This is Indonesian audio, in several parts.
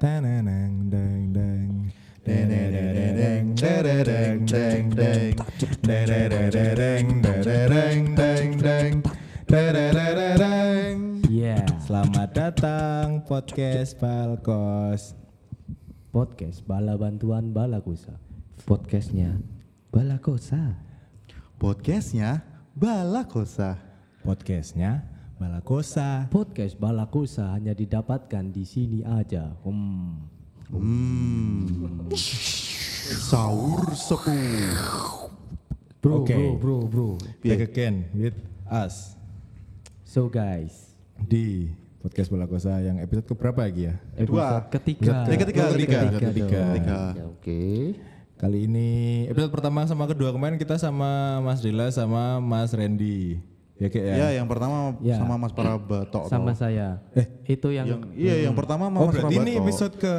Tananang deng. Dedededeng. Iya. Selamat datang podcast Balkos. Podcast Bala Bantuan Balakusa. Podcastnya Balakosa. Podcastnya Balakosa. Podcastnya Balakosa. Podcast Balakusa hanya didapatkan di sini aja. Hmm. Hmm. Sahur sepuh. Bro, Oke. bro, bro, bro. Back again with us So guys, di podcast Balakosa yang episode keberapa lagi ya? episode ketiga. Eh, ketiga, Oh, ketiga. ketiga. Ketiga. Ya, Oke. Kali ini episode pertama sama kedua kemarin kita sama Mas Dila sama Mas Randy. Ya kayak ya. Ya, yang pertama Ya. sama Mas Parabatok. Sama saya. Itu yang, Yang iya, yang pertama sama Oh Mas berarti ini episode ke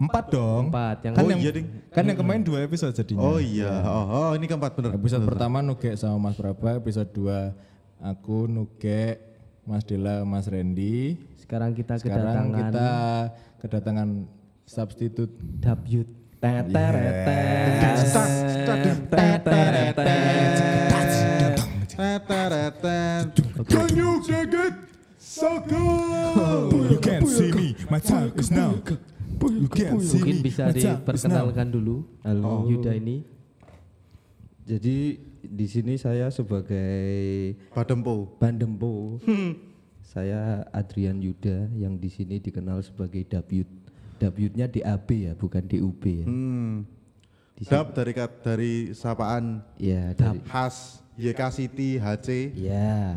empat dong. empat. Yang Kan Oh yang iya, Ding. kan yang kemarin dua episode jadinya. Oh iya. Oh, oh, ini keempat bener. Episode pertama Nuge sama Mas Praba, episode 2 aku Nuge, Mas Dila, Mas Randy. sekarang kita Sekarang kedatangan kita kedatangan substitut Dabyut. Can you dig it? You can see me, my time is now. You can see Mungkin me, bisa my time is now. diperkenalkan dulu. Halo. Yuda ini. Jadi di sini saya sebagai Badempo. Bandempo. saya Adrian Yuda yang di sini dikenal sebagai Dabyut. Dabyutnya DAB ya, bukan DUB ya. Hmm. Di Dap dari kat- dari sapaan Ya, dari khas YK City HC. ya,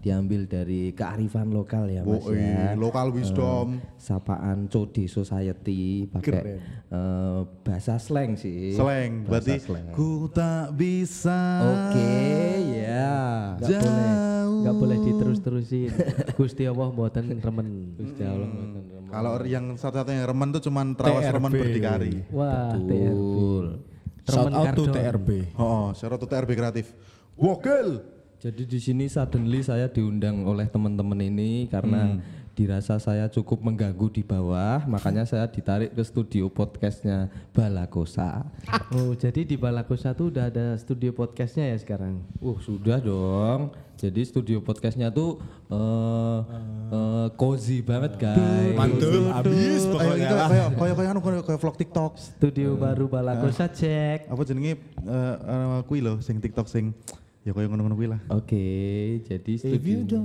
diambil dari kearifan lokal ya Mas Woi, ya. local wisdom. Sapaan Code Society pakai eh, bahasa slang sih. Slang, Bahasa berarti slang. ku tak bisa. Oke, ya. Gak boleh, gak boleh diterus-terusin. Gusti Allah mboten remen. Gusti Allah mboten remen. Kalau yang satu-satunya yang remen tuh cuman terawas remen berdikari. Wah, Betul. Shout Remen out to. TRB. Oh, syarat tuh TRB kreatif. Wokil. Jadi di sini suddenly saya diundang oleh teman-teman ini karena dirasa saya cukup mengganggu di bawah, makanya saya ditarik ke studio podcastnya Balakosa. Oh, jadi di Balakosa tuh udah ada studio podcastnya ya sekarang. Uh sudah dong. Jadi studio podcastnya tuh eh eh, cozy banget guys. Mantul, abis pokoknya lah. kayak kayak kayak anu kayak vlog TikTok. Studio baru Balakosa cek. Apa jenenge eh eh, kuwi lho sing TikTok sing ya kayak ngono-ngono kuwi lah. Oke, jadi studio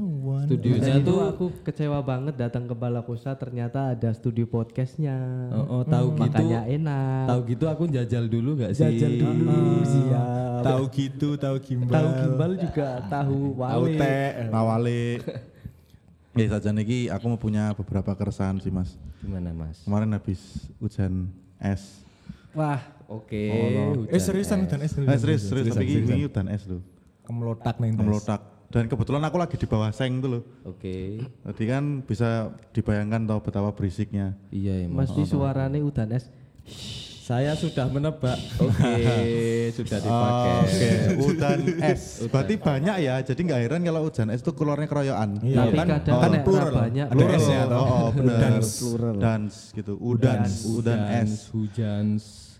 studionya tuh aku kecewa banget datang ke Balakosa ternyata ada studio podcastnya. oh, oh, tahu gitu. Makanya enak. Tahu gitu aku jajal dulu gak sih? Jajal dulu, siap. Tahu gitu, tahu gimbal. Tahu gimbal juga tahu Tahu wale. teh. Nawale. Ya saja niki aku mau punya beberapa keresahan sih Mas. Gimana Mas? Kemarin habis hujan es. Wah, Oke. Eh hujan seriusan es. dan es. Eh, serius, serius, tapi ini hujan es loh. Kemelotak nih. Tes. Melotak. Dan kebetulan aku lagi di bawah seng tuh loh. Oke. Jadi kan bisa dibayangkan tau betapa berisiknya. Iya emang. Mas di suarane udan es. Saya sudah menebak. Oke, sudah dipakai. Oke, hujan es. Berarti banyak ya. Jadi nggak heran kalau hujan es itu keluarnya keroyokan. Iya, Tapi kan, kadang kan plural. ra banyak Ada Plural, S ya, oh, toh? oh, benar. Dance gitu. Udans, udan es. Hujan.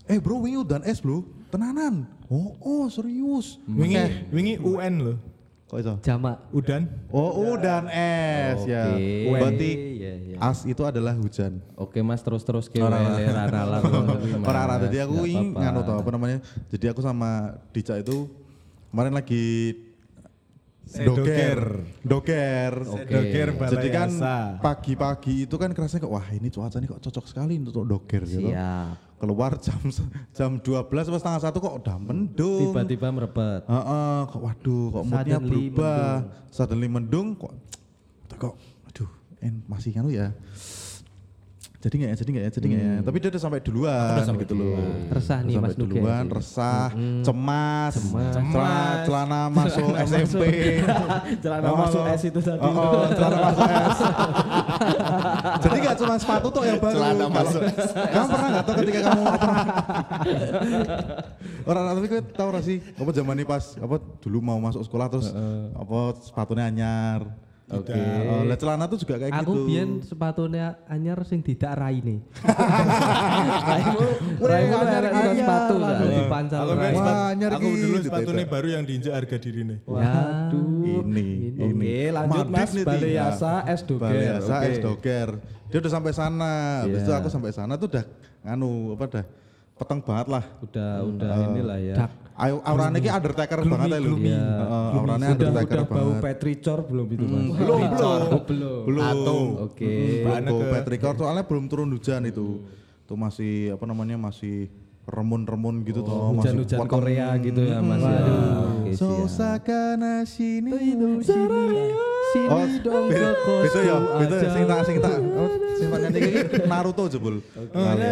Eh bro, wingi udan es bro. Tenanan. Oh, oh serius. Wingi, wingi UN loh. Kok itu? Jamak. Udan. Oh, udan es ya. Oke. Berarti Iya, iya. as itu adalah hujan. Oke Mas terus-terus ke rara Orang-orang tadi aku ingin nganu tau apa namanya. Jadi aku sama Dica itu kemarin lagi doker. Doker. Doker Jadi kan pagi-pagi itu kan kerasanya kok wah ini cuaca ini kok cocok sekali untuk doker gitu. Siap. Keluar jam jam 12 atau setengah satu kok udah mendung. Tiba-tiba merepet. Heeh, kok waduh kok moodnya berubah. Suddenly mendung kok kok aduh en, masih kan ya. Jadi nggak ya, jadi nggak ya, jadi nggak ya. Tapi dia udah sampai duluan gitu loh. Resah Udah nih, sampai Mas Nuge. duluan, resah, cemas, Cemas. Celana, celana masuk SMP. Celana Oh, masuk es itu tadi. Oh, oh, celana masuk es. Jadi nggak cuma sepatu tuh yang baru. Celana masuk Kamu pernah nggak tuh ketika kamu apa? Orang tapi kau tahu gak sih apa zaman ini pas apa dulu mau masuk sekolah terus apa sepatunya anyar. Oke. Oh, lah celana tuh juga kayak Aku gitu. biyen sepatunya anyar sing tidak raine. Raimu, Raimu anyar, sepatu langsung kan? dipancal Aku, kan anyar aku dulu sepatu itu. baru yang diinjak harga diri nih. Waduh. Ini, ini. Oke, lanjut Mas nih, Baleyasa Tia. S Doger. Baleyasa Oke. S Doger. Dia udah sampai sana. Habis Iya. itu aku sampai sana tuh udah nganu apa dah peteng banget lah. Udah udah inilah ya. Aurane ki undertaker banget ya lu. Iya. Heeh, aurane Udah undertaker udah bau banget. petricor belum itu Mas? belum, belum. Oh, belum. Belum. Oke. Bahannya Bau ke- petrikor soalnya belum turun hujan itu. Tuh masih apa namanya masih remun-remun gitu toh, masih Hujan-hujan potong. Korea gitu ya Mas ya. Oke, siap. Sosakana sini. Sini, Oh, dong ke beda ya, kosku beda aja. sing tak sing tak oh, sing tak nyanyi iki Naruto jebul.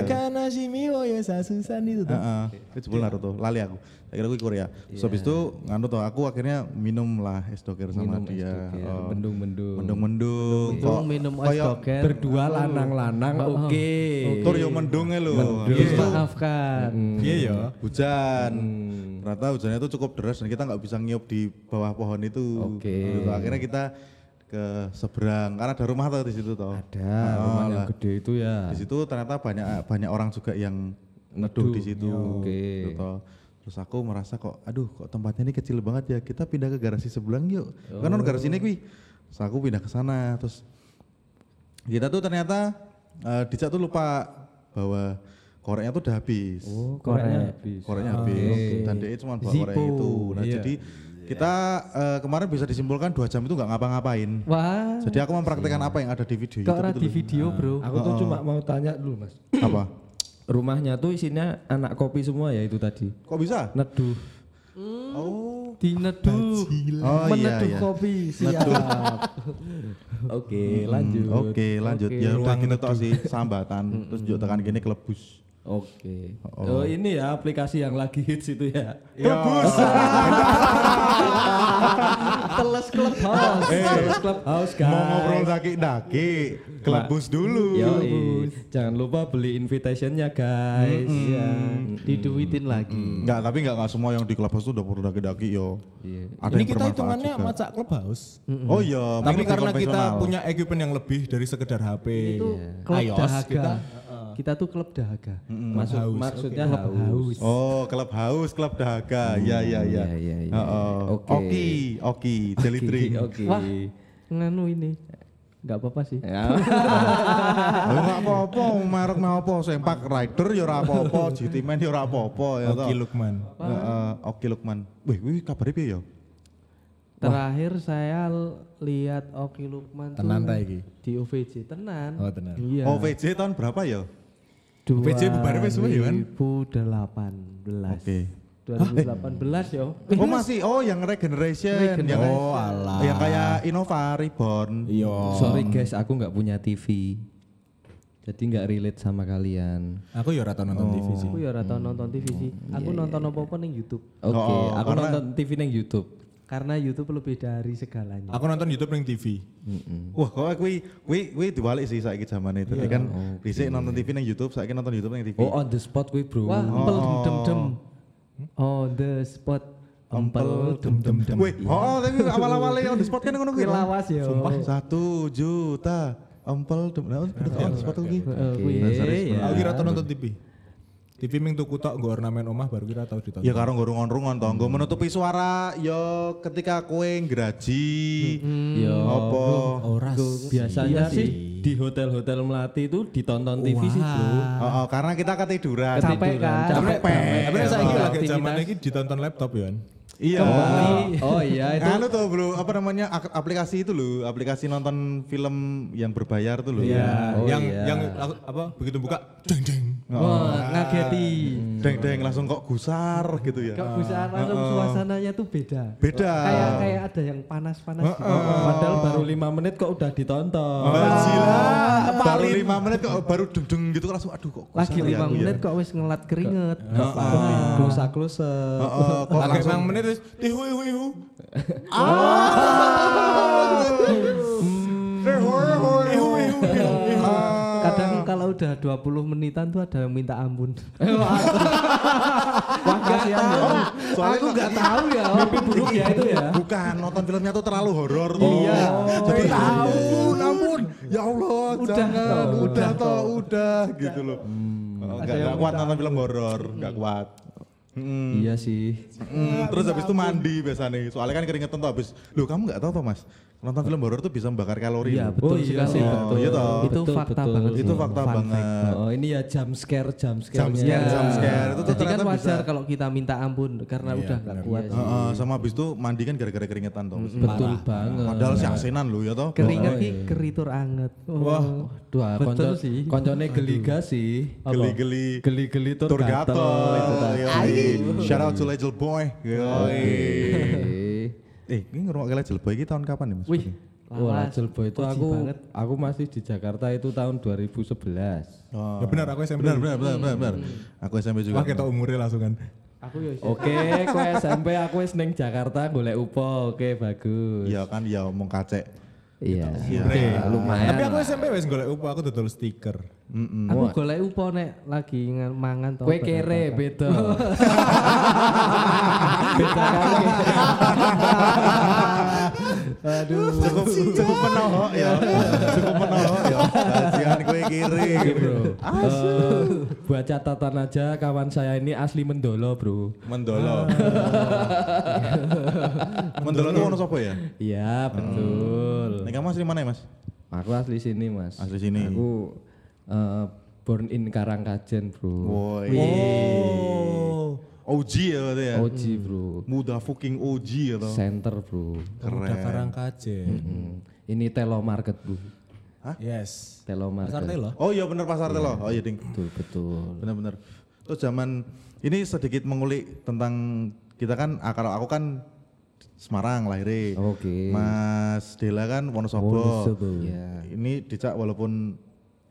Karena si Miwo ya sasusan itu tuh. Heeh, itu jebul Naruto, lali aku. Tak kira aku Korea. Terus habis itu nganu tuh aku akhirnya minum lah es doger sama dia. Oh, Mendung-mendung. Mendung-mendung. Mendung, minum es doger. Berdua lanang-lanang oke. Tur yo mendung lho. Terus maafkan. Iya ya. Hujan. Ternyata hujannya itu cukup deras dan kita nggak bisa ngiup di bawah pohon itu. Oke. Gitu. Akhirnya kita ke seberang karena ada rumah tuh di situ toh. Ada Oh, rumah yang gede itu ya. Di situ ternyata banyak banyak orang juga yang neduh di situ. Oke. Gitu. Terus aku merasa kok, aduh kok tempatnya ini kecil banget ya. Kita pindah ke garasi sebelah yuk. Kan ono garasi ini kuwi. Terus aku pindah ke sana. Terus kita tuh ternyata eh Dicak tuh lupa bahwa koreknya tuh udah habis. Oh, koreknya habis. Koreknya habis. Dan dia cuma bawa korek itu. Nah jadi kita eh, kemarin bisa disimpulkan dua jam itu nggak ngapa-ngapain. Wah, Jadi aku mempraktekkan apa yang ada di video kok di video, Bro? Aku tuh cuma mau tanya dulu Mas. Apa? Rumahnya tuh isinya anak kopi semua ya itu tadi. Kok bisa? Neduh. Oh. Dineduh. Oh iya Meneduh iya. kopi, siap. Oke, lanjut. Oke lanjut. Ya udah kita tahu sih sambatan. Terus juga tekan gini kelebus. Oke. Oh. ini ya aplikasi yang lagi hits itu ya. Kelebus. Teles clubhouse. Terus Clubhouse guys. Mau ngobrol daki-daki, kelebus dulu. Yoi. Jangan lupa beli invitationnya guys. Iya. Diduitin lagi. Enggak, tapi enggak enggak semua yang di kelebus tuh udah perlu daki-daki yo. Iya. Ada Ini kita hitungannya macak clubhouse. Oh iya, Tapi karena kita punya equipment yang lebih dari sekedar HP, Itu dahaga. kita Kita tuh klub dahaga. Maksud, maksudnya haus. Oh, klub haus, klub dahaga. Iya, iya, iya. Iya, iya, iya. Heeh. Oke. Oki, oki, jelly drink. Oke. Wah, nganu ini. Enggak apa-apa sih. Ya. Enggak apa-apa, merek apa, Sempak Rider ya ora apa-apa, GT Man ya ora apa-apa ya toh. Oki Lukman. Heeh, Oki Lukman. Wih, wih kabarnya piye ya? Terakhir saya lihat Oki Lukman tuh Tenan ta iki? di OVJ tenan. Oh, tenan. Iya. OVJ tahun berapa ya? OVJ bubar wis suwe ya, kan? 2018. Oke. 2018 yo. Oh masih, oh yang regeneration, yang Oh, alah. yang kayak Innova Reborn. Iya. Sorry guys, aku nggak punya TV. Jadi nggak relate sama kalian. Aku ya rata nonton TV sih. Aku ya ora tau nonton TV sih. Aku nonton apa-apa ning YouTube. Oke, Oh, aku karena- nonton TV neng YouTube. Karena YouTube lebih dari segalanya. Aku nonton YouTube ning TV. Wah, kok kuwi kuwi kuwi dibalik sih saiki zaman itu. Tadi kan dhisik nonton TV nang YouTube, saiki nonton YouTube nang TV. Oh on the spot gue bro. Wah, empel dem dem. On the spot. Empel dem dem dem. Wih, oh tapi awal-awalnya on the spot kan ngono kuwi. Lawas yo. Sumpah satu juta empel dem. Nah, on the spot kuwi. Kuwi. Iya, Aku kira nonton TV. TV ming tuku tok nggo ornamen omah baru kira tau ditonton. Ya karo ngurung-ngurungan to, nggo menutupi suara ya ketika kowe ngraji. Yo. Apa? Ora Biasanya sih di hotel-hotel melati itu ditonton TV sih bro. Oh, oh, karena kita ketiduran. Capek kan? Capek. Tapi saya lagi zaman ini ditonton laptop ya. Iya. Oh iya itu. Anu tuh bro, apa namanya aplikasi itu loh, aplikasi nonton film yang berbayar tuh loh. Iya, Oh, yang iya. yang aku- apa begitu buka deng deng. Wah, ngageti. Deng deng langsung kok gusar gitu ya. Kok bisa langsung suasananya tuh beda. Beda. Kayak kayak ada yang panas-panas. gitu. Padahal baru lima menit kok udah ditonton. Gila, baru lima menit kok baru deng deng gitu langsung aduh kok gusar Lagi ya lima ya. menit kok wis ngelat keringet. Klusa klusa. Heeh, kok langsung enam menit terus tihu hu hu. Kadang kalau udah 20 menitan tuh ada yang minta ampun. Wah kasihan ya. Soalnya Aku nggak tahu ya. Mimpi buruk ya itu ya. Bukan, nonton filmnya tuh terlalu horor tuh. Iya. Jadi Iya. ampun, ampun. Ya Allah, Udah jangan. Udah toh, udah gitu loh. Oh, Nggak nggak kuat nonton film horor, nggak kuat. Mm. Iya sih. Mm, terus habis itu mandi biasanya. Soalnya kan keringetan tuh habis. Loh, kamu nggak tahu apa, Mas? Nonton film horor tuh bisa membakar kalori. Iya betul Oh, iya sekali. sih, betul. Iya toh. Itu Betul, fakta betul. banget. Itu sih. fakta Fun fact. banget. Oh ini ya jump scare, jump scare. Jump scare, jump scare. Itu tuh Jadi kan wajar bisa. kalau kita minta ampun karena Iya, udah nggak kuat. Heeh, sama habis itu mandi kan gara-gara keringetan toh. Betul banget. Padahal si asenan lu ya toh. Keringat ki keritur anget. Wah, Dua Betul konco, sih. koncone geliga sih. Geli-geli. Geli-geli tur gatel. Shout out to Legel Boy. Yoi. Eh. Ini ngerungok Legel Boy ini tahun kapan nih Mas? Wih, Wah, lawas. Rachel Boy itu aku banget. aku masih di Jakarta itu tahun 2011. Oh. ya benar aku SMP. Benar, benar, benar, benar, benar. Aku SMP juga. Wah, kita umurnya langsung kan. Aku yo Oke, kowe SMP aku wis ning Jakarta golek upo. Oke, bagus. Iya kan, ya omong kacek. Iya. Iya. Udah, lumayan. Tapi aku SMP wes golek upo, aku dodol stiker. Mm-mm. Aku golek upo nek lagi ngan- mangan to. Kowe kere beda. beda. Aduh, cukup cukup menohok ya. Cukup menohok ya. Kiri. Bro. Eh, buat catatan aja kawan saya ini asli Mendolo, Bro. Mendolo. Mendolo tuh ono sapa ya? Iya, betul. Nek kamu asli mana ya, Mas? Aku asli sini, Mas. Asli sini. Aku eh, born in Karangkajen, Bro. Woi. Oh. OG ya berarti ya. OG, Bro. Muda fucking OG ya toh. Center, Bro. Udah Karangkajen. Hmm. Ini Telo Market, Bro. Yes. Telo Pasar. Telo. Oh iya bener pasar telo. Oh iya ding. Betul, betul. Bener-bener. Terus zaman ini sedikit mengulik tentang kita kan ah, kalau aku kan Semarang lahirnya. Oke. Mas Dela kan Wonosobo. Wonosobo. Iya. Ini dicak walaupun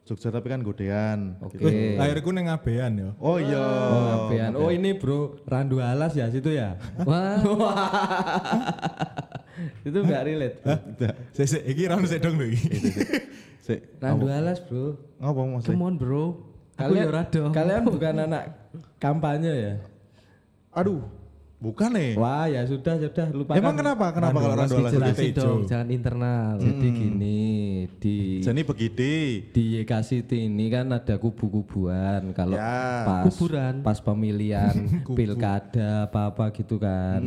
Jogja tapi kan godean. Oke. Wih, lahirku neng Abean ya. Oh iya. Oh, ngapain? Oh, ini Bro, Randu Alas ya situ ya? Wah, itu enggak relate. Tidak. Sik sik iki sik dong lho iki. Sik. Randu Alas, Bro. Ngapa Mas? come on bro. Aku Kalian yo rado. Kalian bukan anak kampanye ya? Aduh. Bukan nih. Wah, ya sudah, sudah lupakan. Emang kenapa? Kenapa kalau Alas? Jelasin hijau. dong, jangan internal. Jadi gini, di Jadi begini. di YK City ini kan ada kubu-kubuan kalau Ya. pas Kuburan. pas pemilihan pilkada apa-apa gitu kan.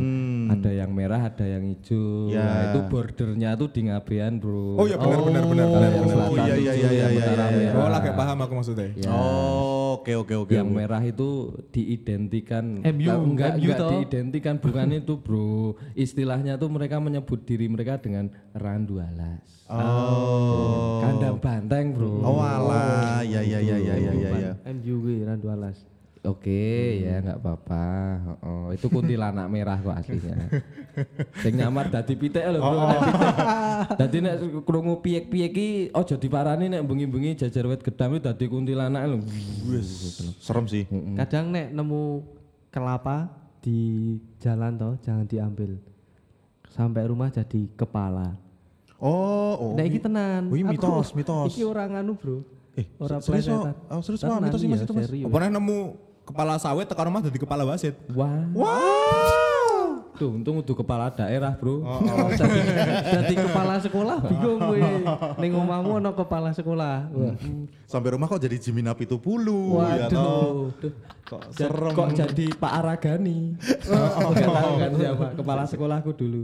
Ada yang merah, ada yang hijau. Ya. Nah, itu bordernya tuh di Ngabean, Bro. Oh iya benar benar benar benar. yang benar. selatan iya, iya, yang iya, iya, utara iya, iya. merah. Oh, lagi paham aku maksudnya. Ya. Oh, oke oke oke. yang merah itu diidentikan MU, Kalau enggak MU toh. diidentikan bukan itu bro istilahnya tuh mereka menyebut diri mereka dengan randu alas Oh. kandang banteng bro Oh alah, ya ya ya ya ya ya. ya. MU gue Randu Alas. oke ya nggak apa-apa oh, itu kuntilanak merah kok aslinya sing nyamar dadi pitik lho bro pitik. dadi nek krungu piyek-piyek ki aja diparani nek bengi-bengi jajar wit gedam dadi kuntilanak lho Wis, serem sih. Kadang nek nemu kelapa di jalan toh jangan diambil. Sampai rumah jadi kepala. Oh, oh. Nah, iki tenan. Wih, Aku- mitos, mitos. Iki orang anu, Bro. Eh, Orang serius plesetan. Oh, serius kok? Tenan, Mitos sih, Mas, iya, itu, Mas? Apa nemu kepala sawit tekan rumah jadi kepala wasit. wah Wow. Untung udah kepala daerah, Bro. Oh, jadi, jadi kepala sekolah bingung gue. Ning omahmu ono kepala sekolah. Wah. Sampai rumah kok jadi Napi Tupulu ya toh. Waduh. Kok Jad- serem. Kok jadi Pak Aragani? Oh, Gak tahu kan siapa kepala sekolahku dulu.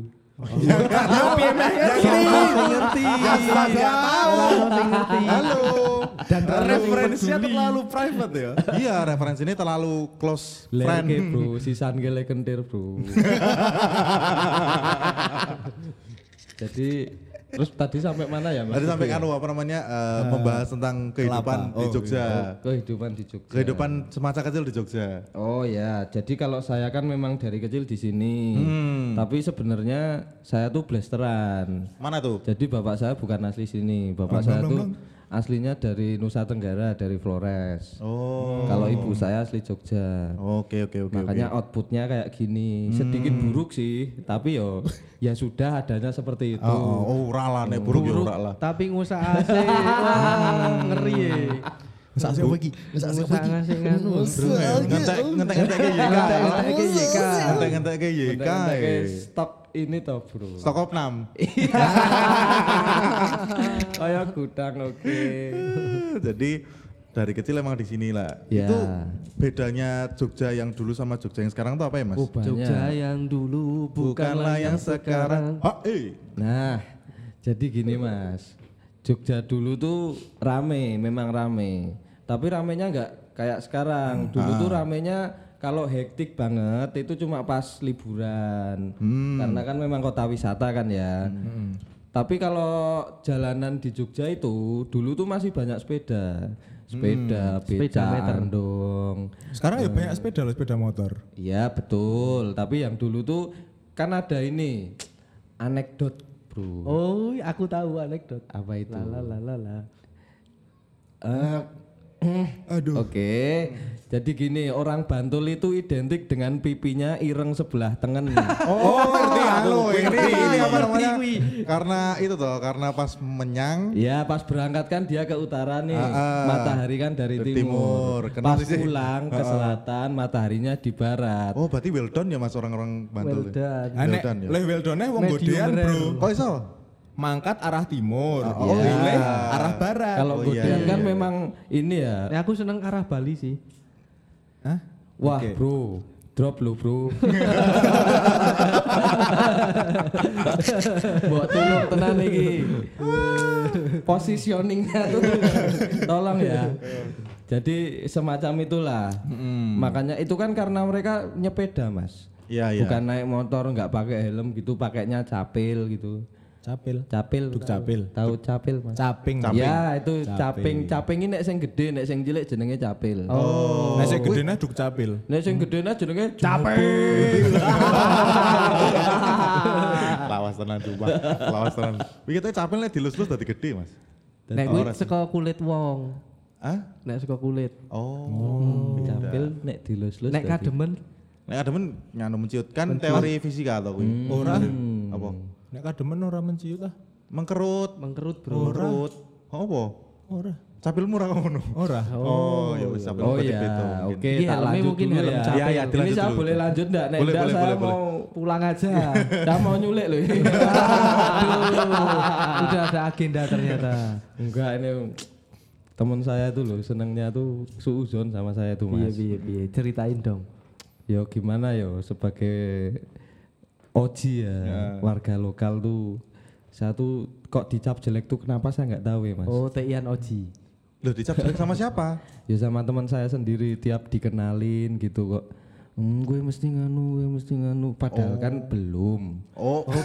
Ngerti. Halo. Dan referensinya terlalu private ya. Iya, referensi ini terlalu close friend. Lerke bro, sisan gele kentir bro. Jadi terus tadi sampai mana ya mas? Tadi sampai anu apa namanya eh, membahas tentang kehidupan kelapa. di Oh, Jogja. Kehidupan di Jogja. Kehidupan semasa kecil di Jogja. Oh ya, jadi kalau saya kan memang dari kecil di sini. Hmm. Tapi sebenarnya saya tuh blasteran. Mana tuh? Jadi bapak saya bukan asli sini. Bapak saya tuh aslinya dari Nusa Tenggara dari Flores. Oh. Kalau ibu saya asli Jogja. Oke oke oke. Makanya outputnya kayak gini, sedikit buruk sih, tapi yo ya sudah adanya seperti itu. Oh, oh, ora lah nek buruk ya ora lah. Tapi ngusak AC. Wah, ngeri ya. Sak sih iki. Ngusak ngasih nganu. Ngentek ngentek ngentek ke YK. Ngentek-ngentek ke YK. Ngentek ngentek ke YK. Stok ini toh bro. Stok opnam. Kayak gudang oke. Jadi dari kecil emang di sini lah. Ya. Itu bedanya Jogja yang dulu sama Jogja yang sekarang tuh apa ya Mas? Oh. Jogja yang dulu bukanlah yang sekarang. Ah, eh. Nah, jadi gini mas, Jogja dulu tuh rame, memang rame. Tapi ramenya nggak kayak sekarang. Dulu tuh ramenya kalau hektik banget itu cuma pas liburan. Karena kan memang kota wisata kan ya. Tapi kalau jalanan di Jogja itu dulu tuh masih banyak sepeda. Sepeda, Sepeda beca, meter. andong. Sekarang ya banyak sepeda loh, sepeda motor. Iya betul, tapi yang dulu tuh kan ada ini anekdot bro. Oh, aku tahu anekdot. Apa itu? La la la la la. Eh, Aduh. Oke, jadi gini orang Bantul itu identik dengan pipinya ireng sebelah tengen. Oh, ngerti halo ini ini apa namanya? Karena itu toh, karena pas menyang Ya pas berangkat kan dia ke utara nih, Ah, ah. matahari kan dari Dari timur. timur. Pas sih? pulang ke selatan, mataharinya di barat. Oh, berarti well done ya Mas orang-orang Bantul. Well done. Anek, Well done, ya. leh well done wong godean. Bro. Kok iso? Mangkat arah timur. Oh, Pilih iya. arah barat. Kalau Oh, iya, godean iya, kan iya. memang ini ya. Nah, aku seneng arah Bali sih. Hah? Wah Oke. bro, drop lo bro. Buat tulung tenan iki. Positioningnya tuh tolong ya. Jadi semacam itulah. Makanya itu kan karena mereka nyepeda mas. Iya, iya. Bukan naik motor nggak pakai helm gitu, pakainya capil gitu. Capil. Capil. Duk capil. Tahu capil mas? Caping. Ya itu Caping. caping. Caping ini nek sing gede, nek sing cilik jenenge capil. Oh. Nah, sing gedene duk capil. Nek sing gedene jenenge capil. Lawas tenan Sumpah. Lawas tenan. Iki kita capek nek dilus-lus dadi gede, Mas. Nek kuwi saka kulit wong. Hah? Nek saka kulit. Oh. Capil nek dilus-lus. Nek kademen Nek ada men nganu menciutkan teori fisika atau kuwi. Ora. Apa? Nek kademen ora menciut ah. Mengkerut. mengkerut, Bro. Mengkerut. Oh, apa? Ora. Capil murah ngono. Ora. Oh, ya wis capil Oh iya, oke Iya, tak lanjut mungkin dulu ya. Iya, iya, Ini dilanjut saya dulu. boleh lanjut enggak? Nek Boleh, enggak boleh, saya boleh, mau pulang aja. saya mau nyulik loh ini. Aduh, udah ada agenda ternyata. enggak ini teman saya tuh loh senengnya tuh suuzon sama saya tuh Piye mas. piye piye, ceritain dong. Yo gimana yo sebagai Oji ya, warga lokal tuh saya tuh kok dicap jelek tuh kenapa saya nggak tahu ya mas. Oh, Tian Oji. Loh, dicap jelek sama siapa? Ya sama teman saya sendiri tiap dikenalin gitu kok. Hmm, gue mesti nganu, gue mesti nganu. Padahal kan belum. Oh, oh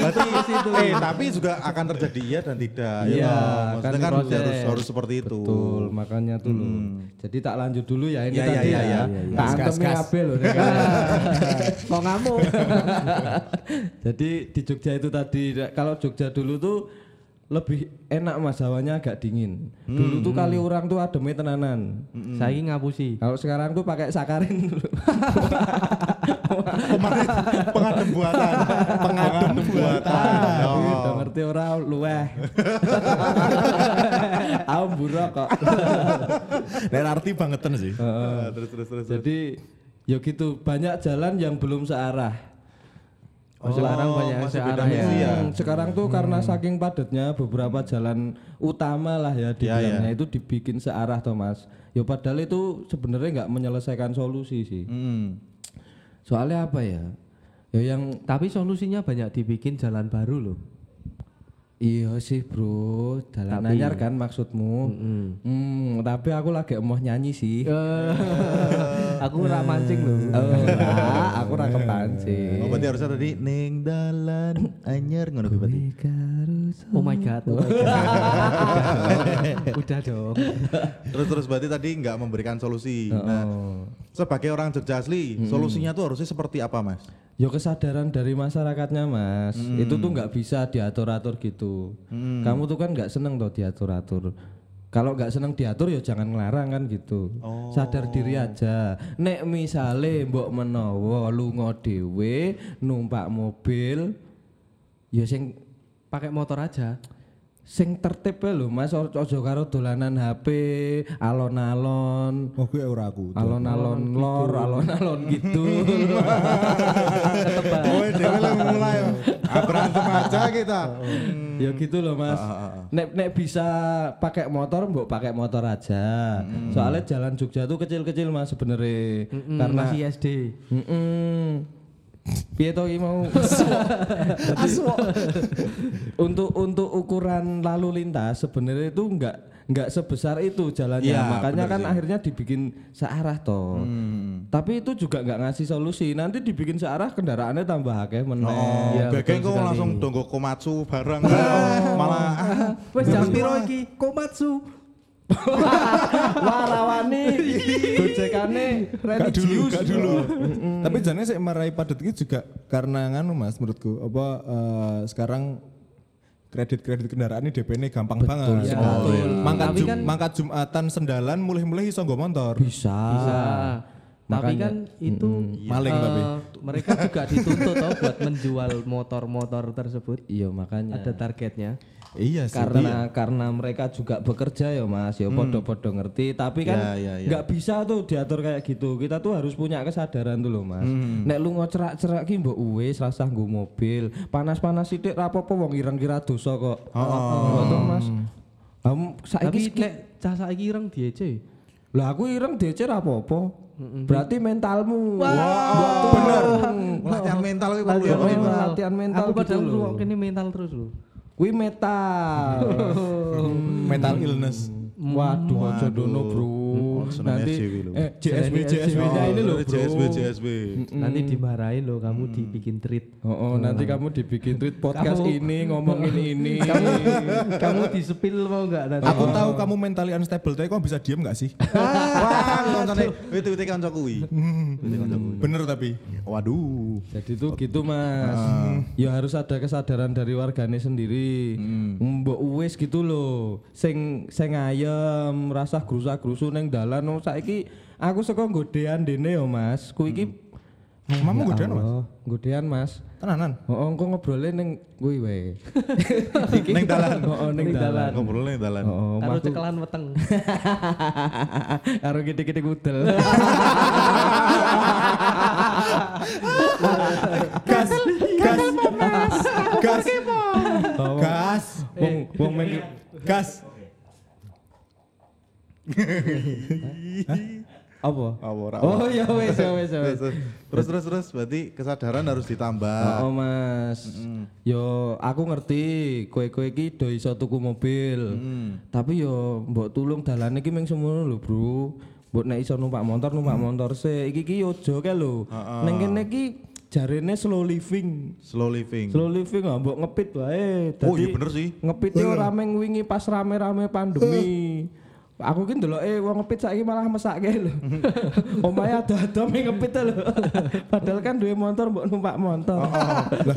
Berarti eh tapi juga akan terjadi iya dan tidak. ya Iya. Maksudnya kan kan, harus harus seperti itu. Betul, makanya tuh loh. Jadi tak lanjut dulu ya ini Iya, tadi iya, ya. iya, Tak Gas, antem gas, gas. kabel loh. Kok ngamuk? Jadi di Jogja itu tadi kalau Jogja dulu tuh lebih enak mas hawanya agak dingin. Dulu tuh kali orang tuh ademnya tenanan. Saiki ngapusi. Kalau sekarang tuh pakai sakarin dulu. Pengadem buatan. Pengadem buatan. Udah Oh. ngerti ora luweh. Aku buruk kok. Nek arti bangetan sih. Ah, Terus terus terus. Jadi ya gitu banyak jalan yang belum searah. Oh, sekarang banyak yang masih searah ya. ya. Hmm, Sekarang tuh karena saking padatnya beberapa jalan utama lah ya di Ya, bilangnya itu dibikin searah Thomas. Ya padahal itu sebenarnya nggak menyelesaikan solusi sih. Hmm. Soalnya apa ya? Ya yang Tapi solusinya banyak dibikin jalan baru loh. Iya sih bro, jalan Tapi- anyar kan maksudmu. Hmm, tapi aku lagi mau nyanyi sih. aku ora mancing loh. Oh, enggak, aku ora kepancing. Oh, berarti harusnya tadi ning dalan anyar ngono kuwi berarti. Oh my god. Oh my god. Udah dong. Terus terus berarti tadi nggak memberikan solusi. Nah, Oh. sebagai orang Jogja asli, solusinya tuh harusnya seperti apa, Mas? Ya kesadaran dari masyarakatnya mas, itu tuh nggak bisa diatur-atur gitu. Kamu tuh kan nggak seneng tuh diatur-atur. Kalau nggak seneng diatur ya jangan ngelarang kan gitu. Sadar diri aja. Nek misale mbok menawa lunga dhewe numpak mobil, ya sing Pakai motor aja. Sing tertib lho Mas ojo ojo karo dolanan HP, alon-alon. Oh gue ora aku. Alon-alon lor, alon-alon gitu. Oh, dewe lah mulai. Ah, berantem aja kita. ya gitu loh Mas. Nek nek bisa pakai motor, mbok pakai motor aja. Soalnya jalan Jogja tuh kecil-kecil Mas sebenarnya. Karena masih SD. Mm-mm. Piye to mau? untuk untuk ukuran lalu lintas sebenarnya itu enggak enggak sebesar itu jalannya. Iya, Makanya kan sih. akhirnya dibikin searah toh. Tapi itu juga enggak ngasih solusi. Nanti dibikin searah kendaraannya tambah akeh meneh. Oh, betul kok langsung donggo komatsu bareng. Malah ah, Wes jam piro iki? Komatsu. Wah rawani gojekane Gak dulu, religius. gak dulu. Tapi jangan saya marahi padat itu juga karena nganu mas menurutku apa eh, sekarang kredit-kredit kendaraan ini DP ini gampang banget. sekali. Oh, Mangkat, Tapi jum- kan- mangkat Jumatan sendalan mulai-mulai iso nggo motor. Bisa. Bisa. Tapi Makanya- kan itu Maling eh, tapi. mereka juga dituntut toh buat menjual motor-motor tersebut. Iya makanya. Ada targetnya. Iya sih. karena karena mereka juga bekerja ya mas. Ya podo-podo ngerti. Tapi kan Ya, ya, ya. nggak bisa tuh diatur kayak gitu. Kita tuh harus punya kesadaran tuh loh mas. Nek lu ngocerak-cerak ki mbok wis rasah nggo mobil. Panas-panas sithik ra apa-apa wong ireng kira dosa kok. Oh, toh, mas. Kamu saiki Tapi ski- nek cah saiki ireng DC. lah aku ireng DC ra apa-apa. Berarti mentalmu. Wah, bener. latihan mental kuwi perlu Latihan ya. mental. latihan mental Aku padahal gitu loh. ngrungokne mental terus lho. Kuwi metal mental illness. Waduh, aja dono bro. Seneng Nanti SJW lho. eh JSB Seneng JSB-nya ini loh bro. JSB JSB. Nanti dimarahin loh kamu dibikin treat. Oh, oh, nanti kamu dibikin tweet podcast ini ngomongin ini. kamu kamu disepil mau enggak nanti? Aku tahu kamu mentally unstable, tapi kamu bisa diem gak sih? Wah, koncone kuwi. Witi kanca kuwi. Bener tapi. Waduh. Jadi tuh gitu mas. Ya harus ada kesadaran dari warganya sendiri. Mbok uwis gitu loh. Sing sing ayem, rasa grusa-grusu neng dalan. Oh, saiki aku saka godean dene yo mas. Ku iki Mamamu Ya godean, Mas? Godean mas. Tenanan. Oh, engko ngobrolnya neng kuwi wae. Neng dalan. Oh, neng dalan. Ngobrol neng dalan. Oh, Karo cekelan weteng. karo gede-gede udel. Gas, gas, gas, gas, wong wong main gas. Apa? Oh, ora. Oh ya wes ya wes ya wes. Terus terus terus berarti kesadaran harus ditambah. Oh mas, yo aku ngerti kowe-kowe iki do iso tuku mobil. Tapi yo mbok tulung dalane iki mung semono lho, Bro. Mbok nek iso numpak motor, numpak motor sik. Iki iki yo ojo kae lho. Ning kene iki jarene slow living. Slow living. Slow living ah mbok ngepit wae. Oh, Dadi iya bener sih. Ngepit yo rame wingi pas rame-rame pandemi. Aku ki ndeloke wong ngepit saiki malah mesake lho. Omahe ada-ada ming ngepit lho. Padahal kan duwe motor mbok numpak motor.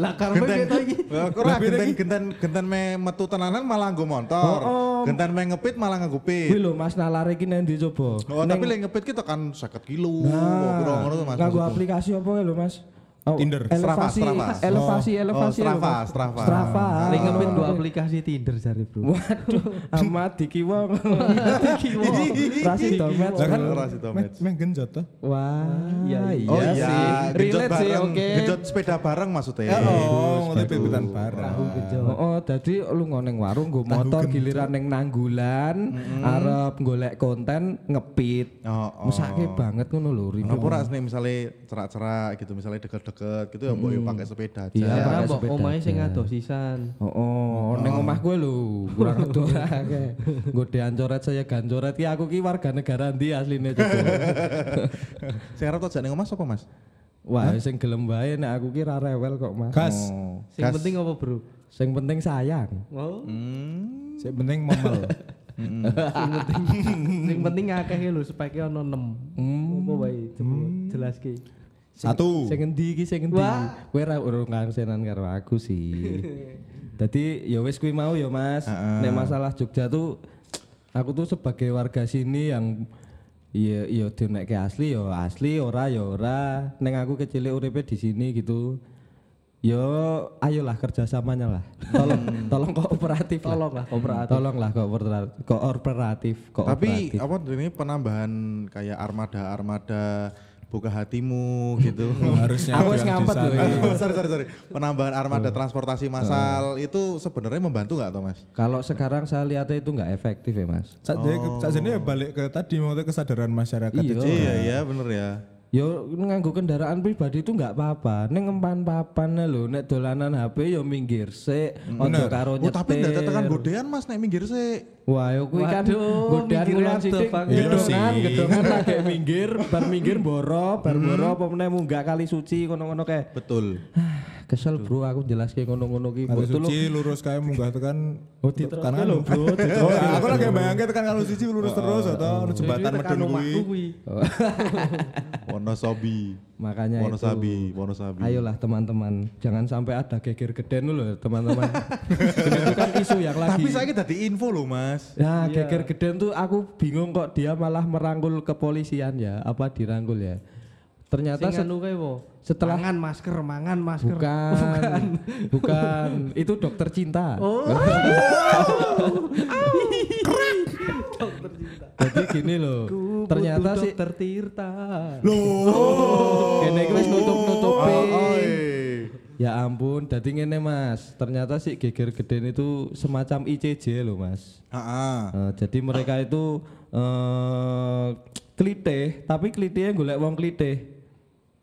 Lah karena Genten, kita iki aku ora genten genten genten me metu tenanan malah nggo motor. Oh, oh. Genten me ngepit malah nganggo Kuwi pit. lho Mas nalar iki nang ndi coba? Oh, tapi lek ngepit kita kan 50 kilo. Nah, ngono Mas. nganggo aplikasi apa ya lho Mas? Oh, Tinder. Strava, Elevasi, Strava. elevasi, Oh, elevasi. oh, Strava. Strava. Strava. Lagi ngepit dua aplikasi Tinder jare, Bro. Waduh, amat dikiwa. dikiwa. Rasi domet. Lah kan Ora sih, Tomet. meh genjot toh. Wah, Iya, iya, Oh iya, sih. genjot Relate sih, bareng. oke. Genjot sepeda bareng maksudnya. Oh, ngono pipitan bareng. Oh, oh, dadi lu ngoneng warung nggo motor giliran ning nanggulan, arep golek konten ngepit. Oh, oh. Mesake banget ngono lho. Kenapa ora nih misalnya cerak-cerak gitu, misalnya deket-deket gitu ya mbok yo pakai sepeda aja. Iya, pakai mbok sepeda omahe sing adoh sisan. Oh, oh, ning omah gue lho, kurang adoh akeh. Godean coret saya gancoret ki aku ki warga negara ndi asline coba. Sing arep tojak ning omah sapa, Mas? Wah, sing gelem wae nek aku ki ra rewel kok, Mas. Gas. Oh. Sing Gas. penting apa, Bro? Sing penting sayang. Oh, Hmm. Sing penting memel. sing penting sing penting akeh lho speke ono 6. Hmm. Apa wae coba jelaske. Satu. Sing endi iki sing endi? Kowe ra urung kangsenan karo aku sih. Dadi ya wis kuwi mau ya Mas. Nek masalah Jogja tuh aku tuh sebagai warga sini yang iya iya dinekke asli ya asli ora ya ora. Neng aku kecil uripnya di sini gitu. Yo ayolah kerjasamanya lah. Tolong tolong kooperatif lah. Tolong lah, kooperatif. Tolong lah kooperatif. Kooperatif. Tapi apa ini penambahan kayak armada-armada buka hatimu gitu. Harusnya Aku di ngampet loh ini. sorry sorry sorry. Penambahan armada transportasi massal itu sebenarnya membantu nggak Thomas? Kalau sekarang saya lihatnya itu nggak efektif ya mas. Saat ya balik ke tadi maksudnya kesadaran masyarakat Iya. itu. Iya iya bener ya. Yo nganggo kendaraan pribadi itu nggak apa-apa. Neng empan papan lho, nek dolanan HP yo minggir sik, ojo karo Oh nyetir. tapi ndak tekan godean Mas nek minggir sih. Wah, yo kuwi kan godean kulon sithik, Bang? Iya gedongan, sih. gedongan lagi minggir, bar minggir boro, bar boro apa meneh munggah kali suci ngono-ngono kae. Betul. Kesel bro aku jelaske ngono-ngono ki. Mbok tulung suci lurus kayak munggah tekan Oh, tekan lho, Bro, Oh, aku lagi bayangke tekan kalau suci lurus terus atau jembatan medun kuwi. Wonosobi. makanya itu. Wonosabi, Wonosabi. Ayolah teman-teman, jangan sampai ada geger geden loh teman-teman. Itu kan isu yang lagi. Tapi saya tadi info loh Mas. Ya, geger geden tuh aku bingung kok dia malah merangkul kepolisian ya, apa dirangkul ya. Ternyata Sing se- kae wo. setelah mangan masker, mangan masker. bukan, bukan, itu dokter cinta. Oh. Jadi gini loh, ternyata sih Dokter Tirta. kene iki wis nutup-nutupi. Oh, Ya ampun, dadi ngene Mas. Ternyata sih geger geden itu semacam ICJ loh Mas. Heeh. Eh, jadi mereka itu eh klitih, tapi klitihnya golek wong klitih.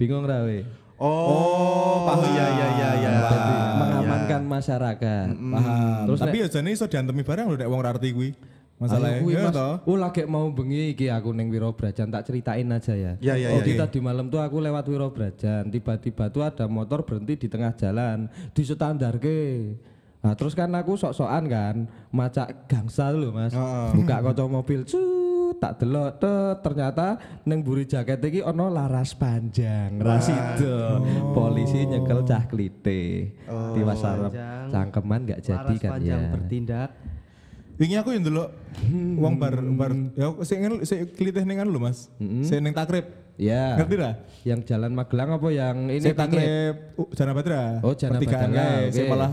Bingung ra we? Oh, paham. Iya iya iya iya. Jadi mengamankan masyarakat. Paham. Terus Tapi ya jane iso diantemi barang lho nek wong ra ngerti kuwi. Masalahnya kuwi, ya Mas. toh. Oh lagi mau bengi iki aku neng Wirobrajan tak ceritain aja ya. Iya, iya, Jadi iya. tadi malam tuh aku lewat Wirobrajan, tiba-tiba tuh ada motor berhenti di tengah jalan, di standar ke. Nah terus kan aku sok-sokan kan, macak gangsa lho mas, buka kaca mobil, cut, tak delok, tet, ternyata neng buri jaket iki ono laras panjang, rasido, polisi nyekel cah klite, tiwas sarep, Panjang. cangkeman gak jadi Laras kan panjang ya. bertindak. Wingi aku yang dulu wong bar bar ya ngene sing klitih ning anu lho Mas. Sing ning takrib. Ya. Ngerti ra? Yang jalan Magelang apa yang ini Tingit? takrib uh, Jana Badra. Oh, Jana Pertigaan Badra, oke. malah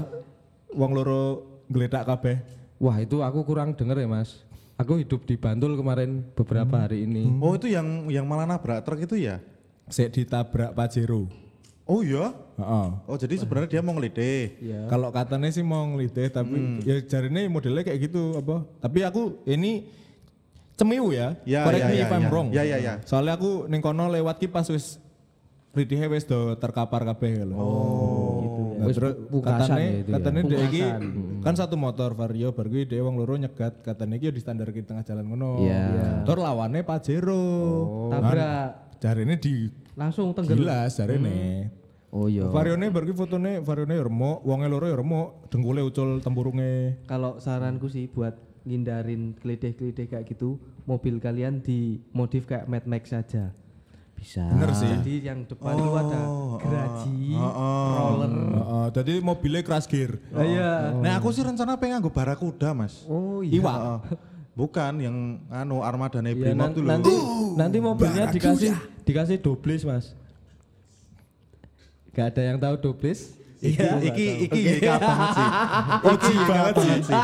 wong loro geledak kabeh. Wah itu aku kurang denger ya mas. Aku hidup di Bantul kemarin beberapa hari ini. Oh itu yang yang malah nabrak truk itu ya? Sik ditabrak Pajero. Oh iya. Heeh. Oh jadi sebenarnya dia mau ngelidih. Kalau katanya sih mau ngelitih tapi ya jarine modelnya kayak gitu apa. Tapi aku ini cemiu ya. Ya, Correct ya, me ya, if I'm ya. wrong. Ya, ya, ya. Soalnya aku ning kono lewat ki pas wis ridih wis do terkapar kabeh lho. Oh. Nah, Wis terus pungkasan katanya ya ya. katanya dia iki Pungkasan. kan satu motor vario baru kuwi dia wong loro nyegat katanya iki yo di standar di tengah jalan ngono. Iya. Terus lawannya Pajero. Tabrak. Jarine di Langsung tenggelam. gilas jarine. Oh iya. Varione baru ki fotone varione ya remuk, wonge loro ya remuk, dengkule ucul tempurunge. Kalau saranku sih buat ngindarin kelitih-kelitih kayak gitu, mobil kalian dimodif kayak Mad Max saja. Bisa. Bener sih. Jadi yang depan itu ada geraji, roller. Heeh, jadi mobilnya crash gear. Iya. Nah aku sih rencana pengen nganggo barakuda mas. Oh iya. Iwak. Heeh. Bukan yang anu armada Ya, Brimob nan- tuh loh. nanti nanti mobilnya dikasih dikasih doblis mas. Gak ada yang tahu doblis? Iya, iki iki YK banget sih. Iki YK banget sih.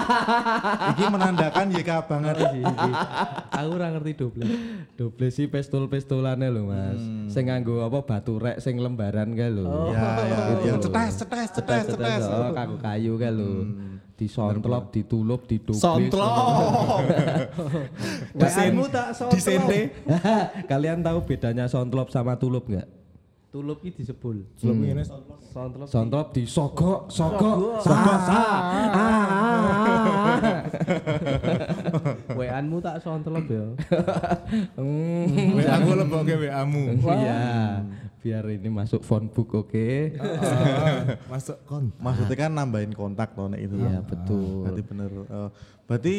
Iki menandakan YK banget sih. Aku ora ngerti double. Doblis sih pistol-pistolane lho mas. Sing nganggo apa batu rek sing lembaran kae lho. Ya, ya, Gitu yang lho. cetes, cetes, cetes, cetes. Oh, kanggo kayu kae lho. Disontlop, ditulup, didoblis. Sontlok. WA-mu tak sontlop. Disente. Kalian tahu bedanya sontlop sama tulup nggak? Tulup iki disebul. Belum ini Sontlop. Sontlop disogok, sogok, sogok. WA-mu tak sontlop ya. Hmm, aku lebokke WA-mu. Iya, biar ini masuk phone book oke. Masuk kon. Maksudnya kan nambahin kontak toh nek itu. Iya, Ah, betul. Berarti bener. Eh, berarti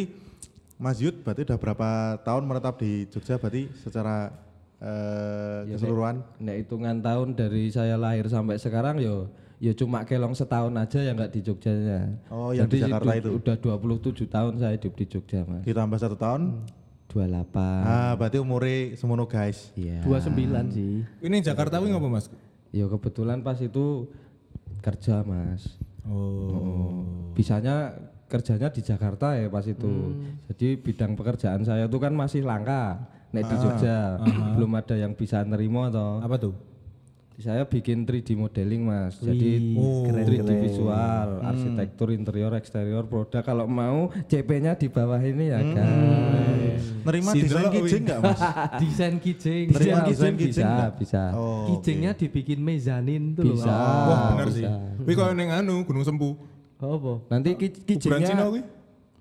Mas Yud berarti udah berapa tahun menetap di Jogja berarti secara eh, Ya, keseluruhan? Nek hitungan tahun dari saya lahir sampai sekarang yo yo cuma kelong setahun aja yang nggak di Jogjanya. Oh, yang di Jakarta itu. Udah 27 tahun saya hidup di Jogja, Mas. Ditambah satu tahun? 28. Ah, berarti umurnya semono guys. Iya. 29 sih. Ini Jakarta kuwi ngapa Mas? Ya kebetulan pas itu kerja, Mas. Oh. Bisanya kerjanya di Jakarta ya pas itu. Jadi bidang pekerjaan saya itu kan masih langka. Nek di Jogja belum ada yang bisa nerima atau Apa tuh? saya bikin 3D modeling mas jadi Oh, 3D visual arsitektur interior eksterior produk kalau mau CP-nya di bawah ini ya kan Nerima Si desain Delok, kitchen nggak mas? Desain kijing. Terima Bisa, desain bisa kitchen nggak? bisa Oh, Kijingnya dibikin mezanin tuh. bisa loh. Wah, bisa. sih. Kuwi koyo ning anu Gunung Sempu. Oh, apa? nanti ki-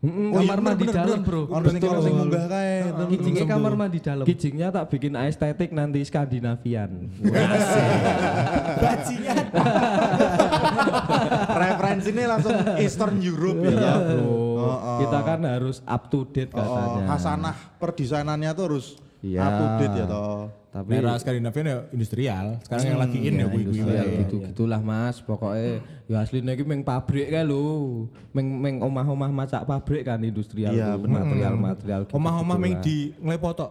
Kuwi. Mm-mm, Kamar mandi dalam, Bro. Sing munggah kae. Kijingnya kamar mandi dalam. kitchennya tak bikin estetik nanti Skandinavian Bajingan. Referensinya langsung Eastern Europe ya. Iya bro Oh, oh. kita kan harus up to date Oh, katanya hasanah perdesainannya tuh harus Iya. up to date ya toh. Tapi Daerah Skandinavia ya industrial. Sekarang yang lagi in ya kuwi kuwi. Ya gitu gitulah mas, pokoknya ya aslinya iki meng pabrik kan lho, meng meng omah-omah macak pabrik kan industrial Iya, tuh, material-material. gitu, Omah-omah ming gitulah. di.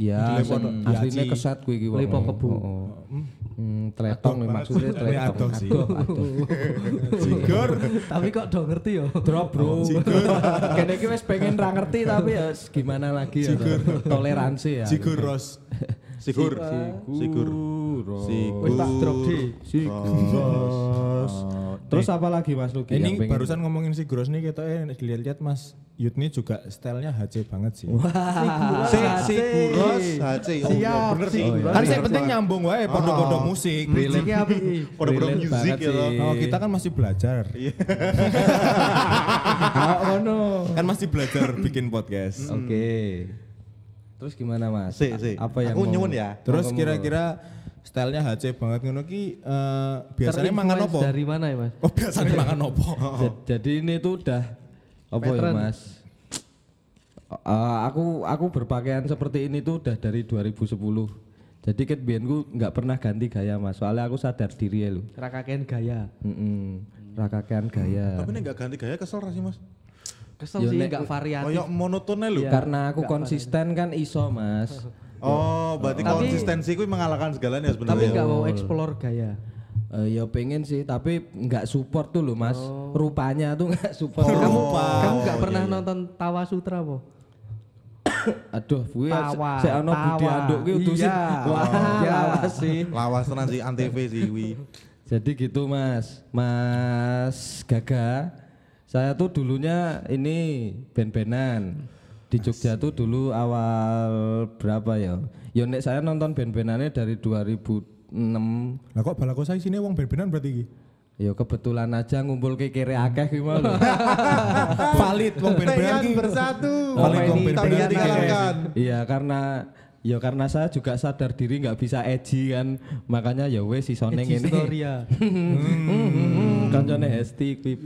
Iya, di Lepotok, di aslinya keset kuwi iki. wong. Lepo kebu. Oh, oh. Hmm, tletong nih maksudnya adoh. Jigor. Tapi kok do ngerti yo. Drop bro. Kene iki wis pengen ra ngerti tapi ya gimana lagi ya. Toleransi ya. Jigur Ros. Sigur. Sigur. Sigur. Wis tak drop di. Sigros. Terus apa lagi Mas Luki? yang Ini barusan ngomongin si Gros nih kita eh dilihat-lihat Mas Yud nih juga stylenya HC banget sih. Si Siguros HC. Oh iya Siap, bener sih. Kan yang penting nyambung wae podo-podo musik. Kijingnya api. Podo-podo banget ya. Oh, kita kan masih belajar. Oh, no. kan masih belajar bikin podcast. Oke. Terus gimana Mas? Si, si. Apa yang Aku mau- nyuwun ya. Terus kira-kira stylenya HC banget ngono ki eh, biasanya mangan opo? Dari mana ya, Mas? Oh, biasanya mangan opo? Ja- Jadi ini tuh udah apa ya. Mas? Eh, aku aku berpakaian seperti ini tuh udah dari 2010. Jadi kan biyen ku nggak pernah ganti gaya Mas. Soalnya aku sadar diri ya lu. Rakaken gaya. Heeh. Rakakean gaya. Tapi ini nggak ganti gaya kesel rasih mas. Kesel Yo, sih nek- enggak variatif. Kayak monotone lho. Karena aku konsisten kan iso Mas. Oh, berarti Tapi- konsistensi kuwi mengalahkan segalanya Tapi sebenarnya. enggak mau explore gaya. Eh, ya pengen sih, tapi nggak support tuh loh mas. Rupanya tuh nggak support. kamu Kamu, kamu enggak pernah nonton Tawa Sutra po? aduh, gue Tawa, saya ono budi anduk gue sih. Iya. Wah, Iya. lawas sih. Lawas tenan sih antv sih kuwi. Jadi gitu mas, mas Gaga. Saya tuh dulunya ini band-bandan di Jogja tuh dulu awal berapa ya? Ya nek saya nonton band-bandannya dari 2006 Lah kok balako saya sini wong ben-benan berarti iki. Ya kebetulan aja ngumpul ke kere akeh ki mau lho. Valid wong ben-benan iki. bersatu. Valid wong dikalahkan. Iya karena ya karena saya juga sadar diri nggak bisa edgy kan makanya ya wes si soneng ini Historia. kancane Hesti kuwi.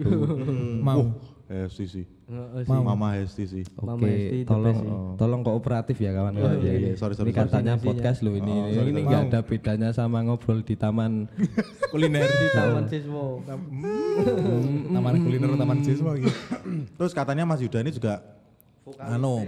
Mau. Hesti sih. Heeh, Mau. Mama Hesti sih. Oke, tolong tolong kooperatif ya kawan-kawan. iya, ya. iya, sorry, sorry, ini katanya podcast loh ini. Oh, sorry, ini nggak ada bedanya sama ngobrol di taman. Kuliner di Taman Siswo. Taman kuliner taman siswa iki. Terus katanya Mas Yuda ini juga anu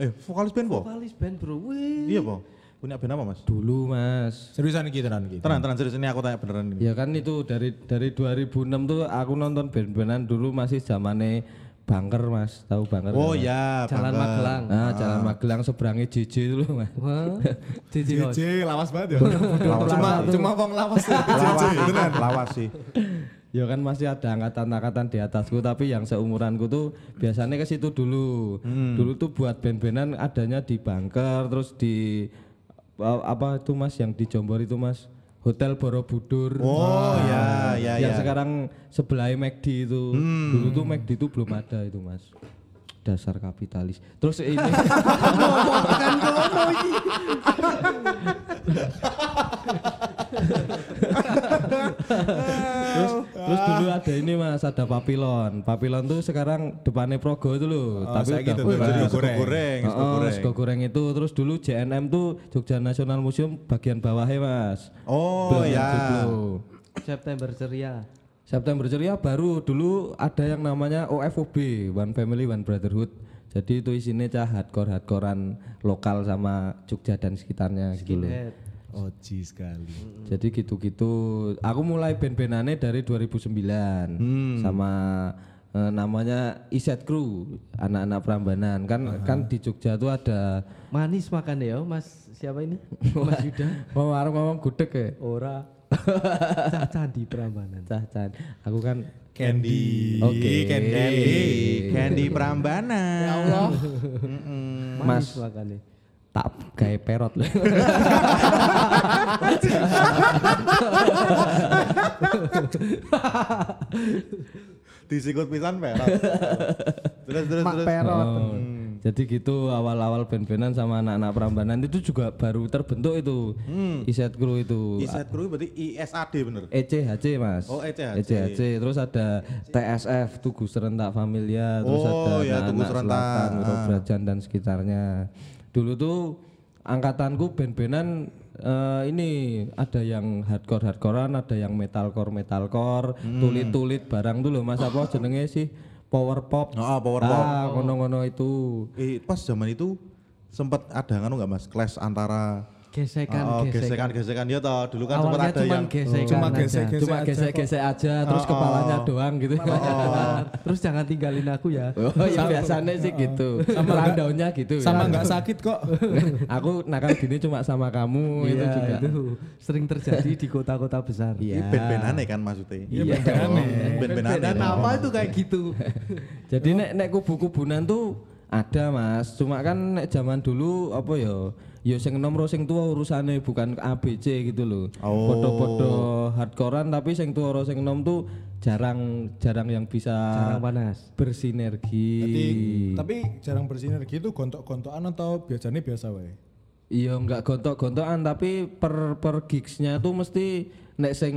eh vokalis band po? Vokalis band, Bro. Wih. Iya po. Punya band apa Mas? Dulu mas. Seriusan iki tenan iki. Tenang, tenang serius ini aku tanya beneran ini. Ya kan itu dari dari 2006 tuh aku nonton band-bandan dulu masih zamane Bangker mas, tahu Bangker? Oh kan? ya, Jalan Bangga. Magelang. Nah, Jalan Magelang seberangnya JJ dulu mas. House. JJ lawas banget ya. Cuma cuma wong lawas. Lawas, tenan. Lawas sih. Ya kan masih ada angkatan-angkatan di atasku tapi yang seumuranku tuh biasanya ke situ dulu. Dulu tuh buat band-bandan adanya di Bangker terus di apa itu Mas yang di Jombor itu Mas Hotel Borobudur. Oh ya, ya, yang ya. sekarang sebelah McD itu. Dulu tuh McD itu belum ada itu Mas. Dasar kapitalis. Terus ini ada ini mas, ada papilon. Papilon tuh sekarang depannya Progo itu loh. Oh, tapi udah tutup. buka. Jadi goreng. goreng, Oh, goreng. sego goreng itu terus dulu JNM tuh Jogja National Museum bagian bawahnya mas. Oh Belum ya. joglo. September ceria. September ceria baru dulu ada yang namanya OFOB One Family One Brotherhood. Jadi itu isinya cah hardcore hardcorean lokal sama Jogja dan sekitarnya gitu. Skinhead. Oji sekali. Jadi gitu-gitu. Aku mulai band-bandannya dari 2009 sama eh, namanya Iset Crew, anak-anak Prambanan. Kan kan di Jogja tuh ada Manis makan ya, Mas. Siapa ini? Mas Yuda. mau warung ngomong gudeg ya. Ora. Cah candi Prambanan. Cah can. Aku kan Candy. Oke. Candy, Candy Prambanan. Ya Allah. Manis makannya. Tak gawe perot loh. Disikut pisan perak. terus terus Mak terus. perot. Oh, Jadi gitu awal-awal band-bandan sama anak-anak Prambanan itu juga baru terbentuk itu. Iset Crew itu. Iset Crew berarti ISAD bener. ECHC mas. Oh, ECHC. ECHC. Terus ada TSF Tugu Serentak Familia. Terus Oh, ada ya, anak-anak Tugu Serentak. Selatan, Ah. Robrajan dan sekitarnya. Dulu tuh angkatanku band-bandan eh, ini ada yang hardcore hardcorean, ada yang metalcore metalcore, Hmm. tulit-tulit barang tuh loh mas apa jenenge sih power pop. Oh, power pop. Ah, ngono-ngono itu. Eh pas zaman itu sempat ada kan enggak Mas? Clash antara Gesekan, Oh, gesekan. gesekan-gesekan ya toh. Dulu kan sempat ada cuma yang gesekan Cuma aja. gesek-gesek Cuma gesek-gesek aja, terus kepalanya doang gitu. Terus jangan tinggalin aku ya. Oh iya biasanya sih gitu. Sama rundownnya gitu. Sama ya. nggak sakit kok. Aku nakal gini cuma sama kamu itu Iya, juga. itu sering terjadi di kota-kota besar. Iya. band-bandane kan maksudnya. Iya. Band-bandane. Dan toh. apa itu kayak gitu? Jadi nek nek kubu-kubunan tuh ada mas. Cuma kan nek zaman dulu apa ya? Ya sing enom ro sing tua urusane bukan ABC gitu loh. Oh. Podo-podo hardcorean tapi sing tua ro sing enom tuh jarang jarang yang bisa Jarang panas. bersinergi. Jadi, tapi jarang bersinergi itu gontok-gontokan atau biasanya biasa wae. Iya nggak gontok-gontokan tapi per per gigsnya tuh mesti nek sing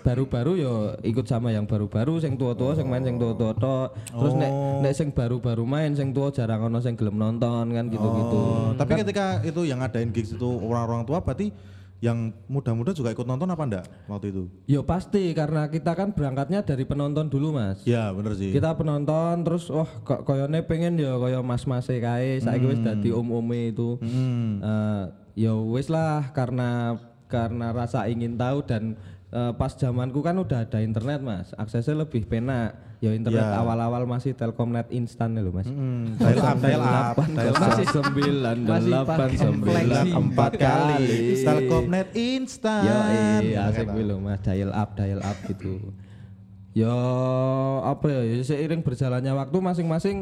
baru-baru yo ikut sama yang baru-baru sing tua-tua sing main sing tua-tua tok. Terus nek nek sing baru-baru main sing tua jarang ono sing gelem nonton kan gitu-gitu. Oh, tapi ketika itu yang ngadain gigs itu orang-orang tua berarti yang muda-muda juga ikut nonton apa enggak waktu itu? Yo pasti karena kita kan berangkatnya dari penonton dulu Mas. Ya bener sih. Kita penonton terus wah kok koyone pengen ya koyo mas-mas kae saiki wis dadi om-ome itu. Eh, ya wis lah karena karena rasa ingin tahu dan eh, pas zamanku kan udah ada internet Mas. Aksesnya lebih penak. Ya internet Ya. awal-awal masih Telkomnet instan lho Mas. Hmm, dial up, dial up. Masih sembilan masih delapan sembilan empat kali. Telkomnet instan. Yo iya asik kuwi lho Mas, dial up dial up gitu. Yo apa ya, ya seiring berjalannya waktu masing-masing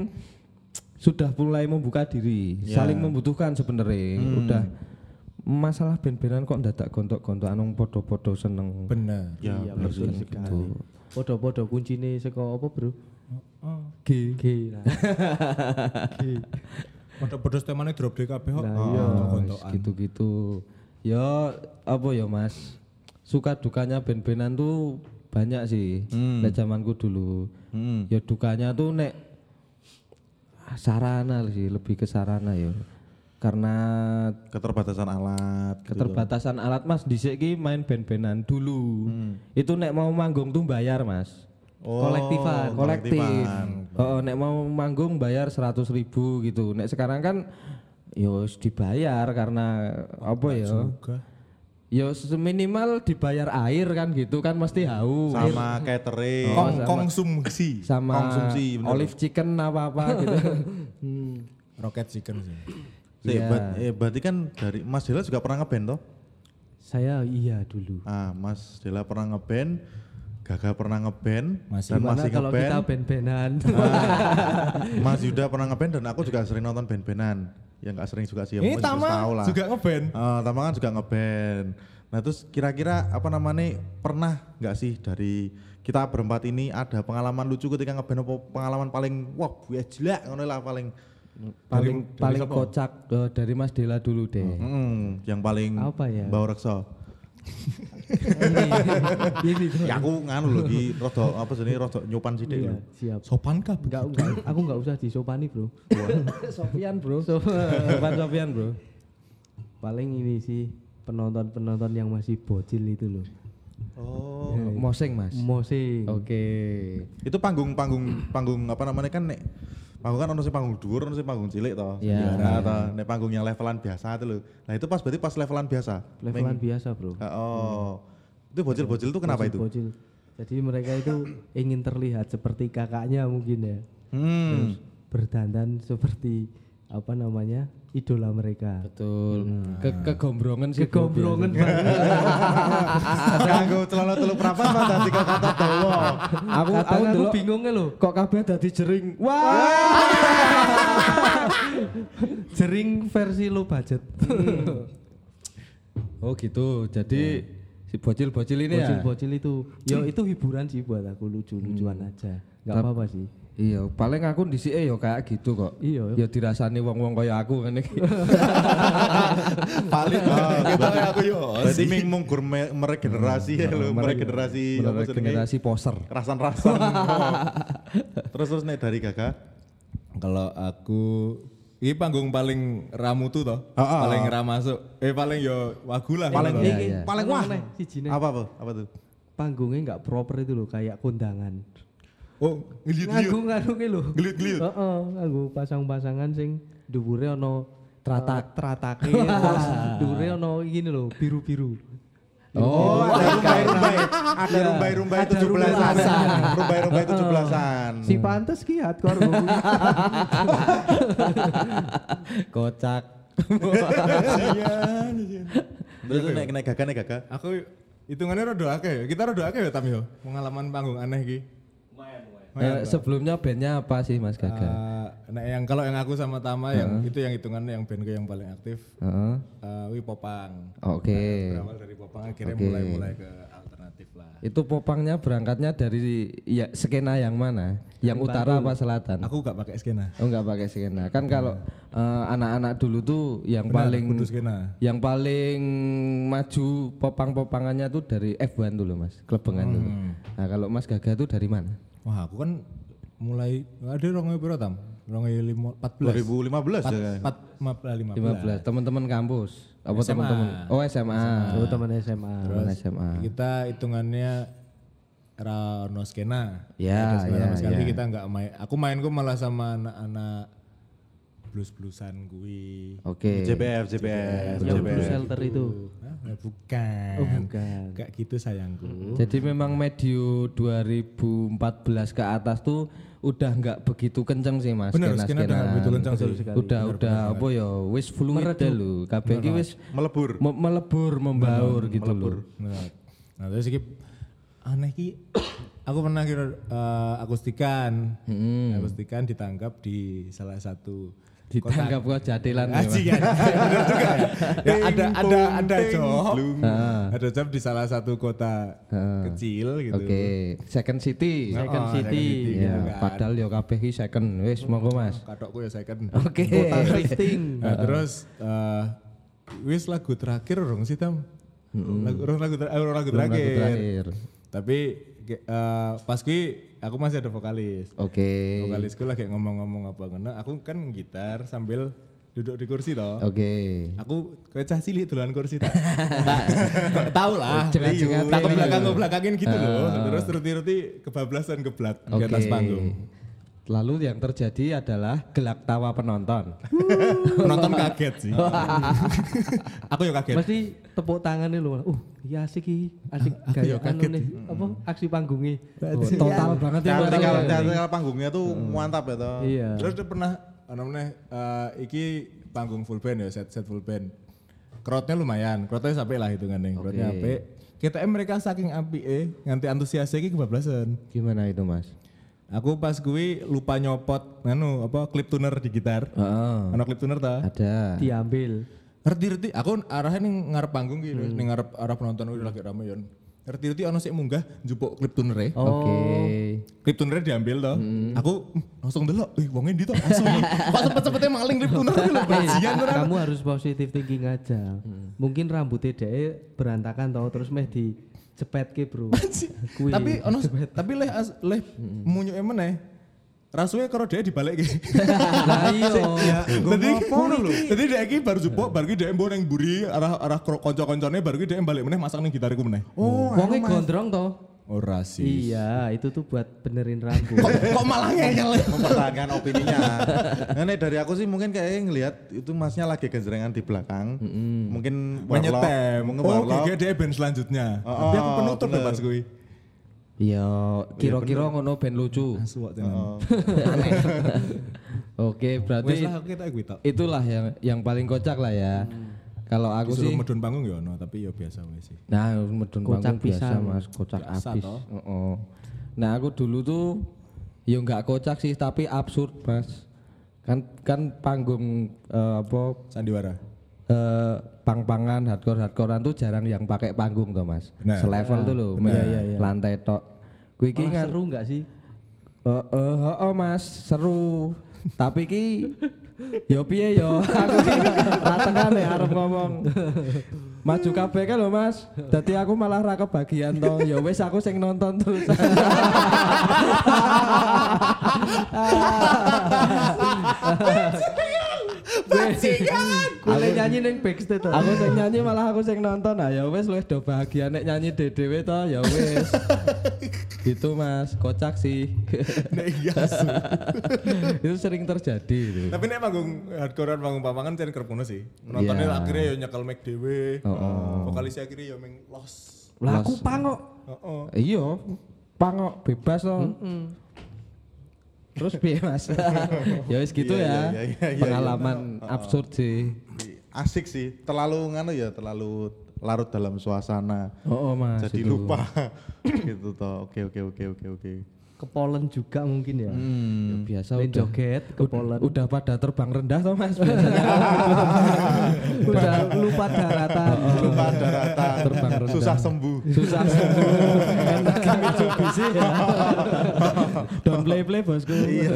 sudah mulai membuka diri, saling membutuhkan sebenarnya. Udah masalah band-bandan kok ndadak gontok-gontok anong podo-podo seneng. Benar. Ya, bener sih. gitu. Podo-podo kuncine saka apa, Bro? G. G. Nah. Podo-podo temane drop di kabeh kok. Nah, Oh, iya. gontokan. gitu-gitu. Ya apa ya Mas? Suka dukanya band-bandan tuh banyak sih. Nek zamanku dulu. Hmm. Ya dukanya tuh nek sarana sih, lebih ke sarana ya. Karena Keterbatasan alat. gitu. keterbatasan alat Mas dhisik ki main band-bandan dulu. Hmm. Itu nek mau manggung tuh bayar Mas. Oh, kolektifan, kolektif. kolektifan. Oh, nek mau manggung bayar 100.000 ribu gitu. Nek sekarang kan yo wis dibayar karena apa ya? Juga. Yo minimal dibayar air kan gitu kan mesti haus. Sama catering. Kong konsumsi. sama konsumsi, bener. olive chicken apa-apa gitu. Rocket chicken sih. Iya. ber- eh, berarti kan dari Mas Dela juga pernah ngeband toh? Saya iya dulu. Ah, Mas Dela pernah ngeband, Gaga pernah ngeband, Masih. dan masih kalau kita ngeband. band-bandan? Mas Yuda pernah ngeband dan aku juga sering nonton band-bandan. Ya nggak sering juga sih, ya Ini mungkin Tama juga ngeband. Ah, Tama kan juga ngeband. Nah terus kira-kira apa namanya pernah nggak sih dari kita berempat ini ada pengalaman lucu ketika ngeband apa pengalaman paling wah gue jelek ngono lah paling paling dari paling siapa? kocak eh, dari Mas Dela dulu deh. Hmm, yang paling Apa ya? bau reksa. ini tuh. Ya aku nganu lho di rada apa jenenge rada nyupan sithik Iya, siap. Sopan kah? Enggak, enggak, aku enggak usah disopani, Bro. Sofian bro. Sofian Sofian bro. Paling ini sih penonton-penonton yang masih bocil itu loh. Oh. Mosing mas. Mose. Oke. Itu panggung-panggung panggung apa namanya kan nek panggung kan ono sing panggung dhuwur, ono sing panggung cilik toh. Iya. Nah, toh, nek panggung yang levelan biasa itu lho. Nah, itu pas berarti pas levelan biasa. Levelan biasa, Bro. Ah, Oh. Itu bocil-bocil itu kenapa itu? Bocil. Jadi mereka itu ingin terlihat seperti kakaknya mungkin ya. Hmm. Berdandan seperti apa namanya? Idola mereka. Betul. Ke kegombrongan sih. bro, Kegombrongan banget. Kanggo celana telu prapat mah dadi kata dawa. Aku aku dulu bingungnya loh. kok kabeh dadi jering. Wah. Jering versi low budget. Oh gitu. Jadi si bocil-bocil ini ya. Bocil-bocil itu, yo itu hiburan sih buat aku lucu-lucuan aja. Nggak apa-apa sih. Iya, paling aku di sini ya kayak gitu kok. Iya. Ya dirasani wong-wong kaya aku ngene iki. Paling kita aku yo. Berarti ming mung meregenerasi ya lho, meregenerasi apa jenenge? generasi poser. Rasan-rasan. Oh. Terus terus nek dari Gaga? Kalau aku ini panggung paling ramu tuh toh. Ah, ah, paling ra masuk. Eh paling yo wagu lah. Paling. Iya, Iki, iya. paling apa wah. sijine. Apa apa? Apa tuh? Panggungnya nggak proper itu loh, kayak kondangan. Oh, ngeliut-ngeliut. Nganggu nganggu lho. Ngeliut-ngeliut. Heeh, nganggu pasang-pasangan sing dhuwure ono tratak tratake terus dhuwure gini lho, biru-biru. Oh, ada rumbai-rumbai. Ada rumbai-rumbai Ada 17-an. Rumbai-rumbai 17-an. Si pantes ki hat kor. Kocak. Terus nek nek Gaga nek Gaga. Aku hitungannya rada akeh ya. Kita rada akeh ya Tam yo. Pengalaman panggung aneh iki. Eh, sebelumnya bandnya apa sih Mas Gaga? Eh, nah yang kalau yang aku sama Tama yang itu yang hitungannya yang bandku yang paling aktif. Heeh. eh wi Popang. Oke. Berawal dari Popang akhirnya mulai-mulai ke alternatif lah. Itu popangnya berangkatnya dari ya skena yang mana? Yang utara apa selatan? Aku gak pakai skena. Oh enggak pakai skena. Kan kalau eh, anak-anak dulu tuh yang Benar, paling kudu skena. yang paling maju popang-popangannya tuh dari F1 dulu Mas, klebengan dulu. Hmm. Nah, kalau Mas Gaga tuh dari mana? Wah, aku kan mulai ada rongoy berapa tam? Rongoy lima, 14. 2015 ya. 4, 15. 15. Teman-teman kampus. Apa SMA. teman-teman? Oh, SMA. Oh, teman SMA. Teman SMA. Kita hitungannya Rano skena. Ya, ya, sama sekali ya. kita nggak main. Aku mainku malah sama anak-anak blues-bluesan gue. Oke. JBF, JBF, Yang blue JBF. shelter itu. Hah? Eh, bukan. Oh, bukan. Gak gitu sayangku. Jadi memang medio 2014 ke atas tuh udah nggak begitu kenceng sih Mas Bener, skena udah nggak begitu kenceng sih. Udah udah apa ya wis fluid deh lho. Kabeh iki wis Melebur. me- melebur, membaur gitu loh. Nah, nah terus iki aneh ki aku pernah kira eh, akustikan. Akustikan ditangkap di salah satu Ditangkap kok jadilan ya. Aji. Bener juga ya. Ya, ada ada ada job. Ada job di salah satu kota kecil gitu. Oke, Second City. Oh, Second City. gitu Ya, kan. padahal ya kabeh iki second. Wis monggo Mas. Katokku ya second. Oke. Kota drifting. Nah, terus eh, wis lagu terakhir dong sih tam. Lagu lagu, ter- eh, orang lagu Belum lagu terakhir. terakhir. Tapi eh, pas kui aku masih ada vokalis. Oke. Vokalisku lagi ngomong-ngomong apa karena aku kan gitar sambil duduk di kursi toh. Oke. Aku kayak cah cilik duluan kursi tak. Tahu lah. Cengat-cengat belakang belakangin gitu loh. Terus ruti-ruti kebablasan geblat di atas panggung. Lalu yang terjadi adalah gelak tawa penonton. Penonton kaget sih. aku ya kaget. Mesti tepuk tangannya loh. Uh, iya asik iki. Asik Aku gaya ya anu kaget nih. Apa aksi panggungnya. Oh, total banget ya Mas. Teatrikal, teatrikal panggungnya tuh mantap ya toh. Iya. Terus dia pernah apa namanya eh, iki panggung full band ya set set full band. Crowdnya lumayan, crowdnya sampai lah hitungannya. Crowdnya Oke. apik. Kita mereka saking api eh nganti antusiasnya iki kebablasan. Gimana itu Mas? Aku pas gue lupa nyopot nganu apa clip tuner di gitar. Heeh. Ana clip tuner ta? Ada. Diambil. Ngerti ngerti. Aku arahnya nih ngarep panggung gitu, nih ngarep arah penonton udah lagi rame yon. Ngerti-ngerti ono sik munggah njupuk klip tunere. Oh. Oke. Klip tunere diambil toh. Aku mm, langsung delok, "Ih, wong endi toh?" Langsung. Kok cepet-cepetnya maling klip tunere lho, bajingan ora. Kamu harus positive thinking aja. Mungkin rambutnya dia berantakan tau terus meh di cepetke bro. Kuwi. Tapi ono tapi leh as- leh munyuke meneh. Rasuke karo dhek dibalekke. Lah iya. Dadi ngono lho. Dadi dhek iki baru jupuk, baru iki dhek mbo ning mburi arah arah kanca-kancane baru iki dhek balik meneh masang ning gitariku meneh. Oh, Wongnya gondrong toh. Ora sih. Iya, itu tuh buat benerin rambut. Kok, kok malah ngeyel. mempertahankan opininya. Nah, nih, dari aku sih mungkin kayak ngelihat itu masnya lagi genjrengan di belakang. Mungkin warlock, Menyetem. mungkin Oh, warlock. kayak dia band selanjutnya. Oh, Tapi aku oh, penutup bener. lho pas kuwi. Iya, kira-kira ngono ben lucu. Asu tenan. Oke, Wes berarti kita itulah yang yang paling kocak lah ya. Kalau aku Disuruh sih medun panggung ya ono, tapi ya biasa wae sih. Nah, medun Kocak panggung biasa pisan. Mas, kocak Biasa abis. toh. Heeh. Nah, aku dulu tuh ya nggak kocak sih, tapi absurd, Mas. Kan kan panggung eh, apa Sandiwara. eh pang-pangan hardcore-hardcorean tuh jarang yang pakai panggung tuh, Mas. Benar. Selevel tuh loh, Benar. Iya, iya, iya. lantai tok. Kuwi iki Malah kan seru nggak sih? Eh, eh, heeh, Mas, seru. Tapi ki yo piye yo, aku ki ra tekan ya arep ngomong. Maju kabeh kan lho Mas. Dadi aku malah ra kebagian to. Ya wis aku sing nonton terus. Kule nyanyi neng backstage tuh. aku sing nyanyi malah aku sing nonton. Nah ya wis luwih do bahagia nek nyanyi dhewe to ya wis. gitu Mas, kocak sih. Nek iya itu sering terjadi itu. Tapi nek manggung hardcore manggung pamangan kerep ngono sih. Penontonnya Iya. akhirnya ya nyekel mic dhewe. Oh, Vokalisnya akhirnya ya ming los. Lah aku pangok. Heeh. Iya, pangok bebas loh. Terus piye Mas? ya wis gitu Iya, ya. iya, iya. Pengalaman absurd sih. Asik sih, terlalu nganu ya, terlalu larut dalam suasana. Oh, oh Mas. Jadi itu. lupa. gitu toh. Oke, oke, oke, oke, oke. Ke Poland juga mungkin ya. Ya, biasa Main udah joget ke Poland. udah pada terbang rendah toh Mas biasanya. Udah lupa daratan. Lupa daratan, Terbang rendah. susah sembuh. Susah sembuh. Mitsubishi ya. Don't play play bosku. Iya.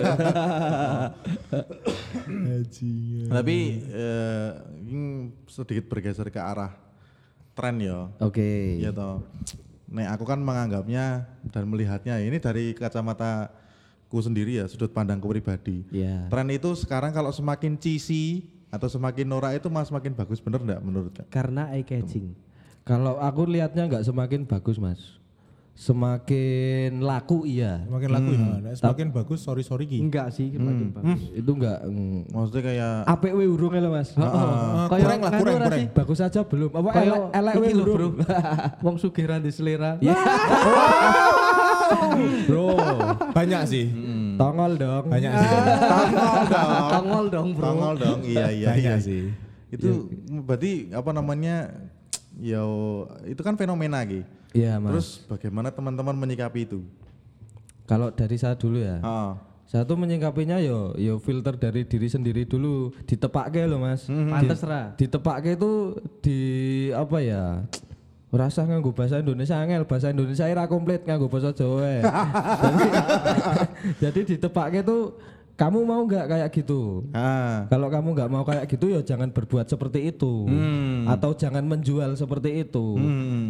Tapi eh, ini sedikit bergeser ke arah tren ya. Oke. Iya toh. Nek aku kan menganggapnya dan melihatnya ini dari kacamata ku sendiri ya, sudut pandangku pribadi. Iya. Tren itu sekarang kalau semakin cheesy atau semakin norak itu mas semakin bagus bener enggak menurut? Karena eye catching. Kalau aku lihatnya nggak semakin bagus Mas. Semakin laku iya. Semakin laku ya. Nek semakin bagus sorry sorry ki. Enggak sih, semakin bagus. Itu enggak mm, Maksudnya kayak apik we urung lho Mas. Kayak kurang lah, nganu kurang, ora kurang. sih? Bagus aja belum. Apa elek elek lho, urung. Bro. Wong sugiran di selera. Bro, Banyak sih. tongol dong. Banyak sih. Tongol dong, Bro. tongol dong. Iya iya Banyak iya. sih. Itu berarti apa namanya? Ya itu kan fenomena gitu. Iya, Mas. Terus bagaimana teman-teman menyikapi itu? Kalau dari saya dulu ya. Ah. Saya tuh menyingkapinya yo yo filter dari diri sendiri dulu, ditepake loh Mas. Pantes ra. Ditepake itu di apa ya? Rasa nganggo bahasa Indonesia angel, bahasa Indonesia ora komplit nganggo bahasa Jawa. jadi, jadi ditepake tuh kamu mau nggak kayak gitu? Ah. Kalau kamu nggak mau kayak gitu ya jangan berbuat seperti itu atau jangan menjual seperti itu.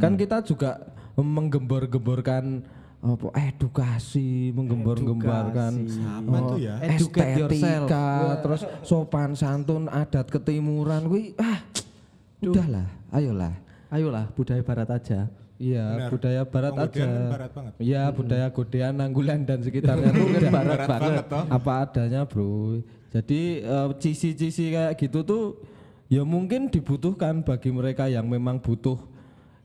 Kan kita juga menggembor-gemborkan apa edukasi, menggembor-gemborkan Apa tuh ya? Educate yourself. estetika, terus sopan santun, adat ketimuran, kuwi ah udahlah, ayolah. Ayolah, budaya barat aja. Iya, Benar. budaya barat Kemudian aja. kan barat banget. Iya, budaya godean, nanggulan dan sekitarnya itu barat, Barat banget. banget, toh. Apa adanya, Bro. Jadi eh, cisi-cisi kayak gitu tuh ya mungkin dibutuhkan bagi mereka yang memang butuh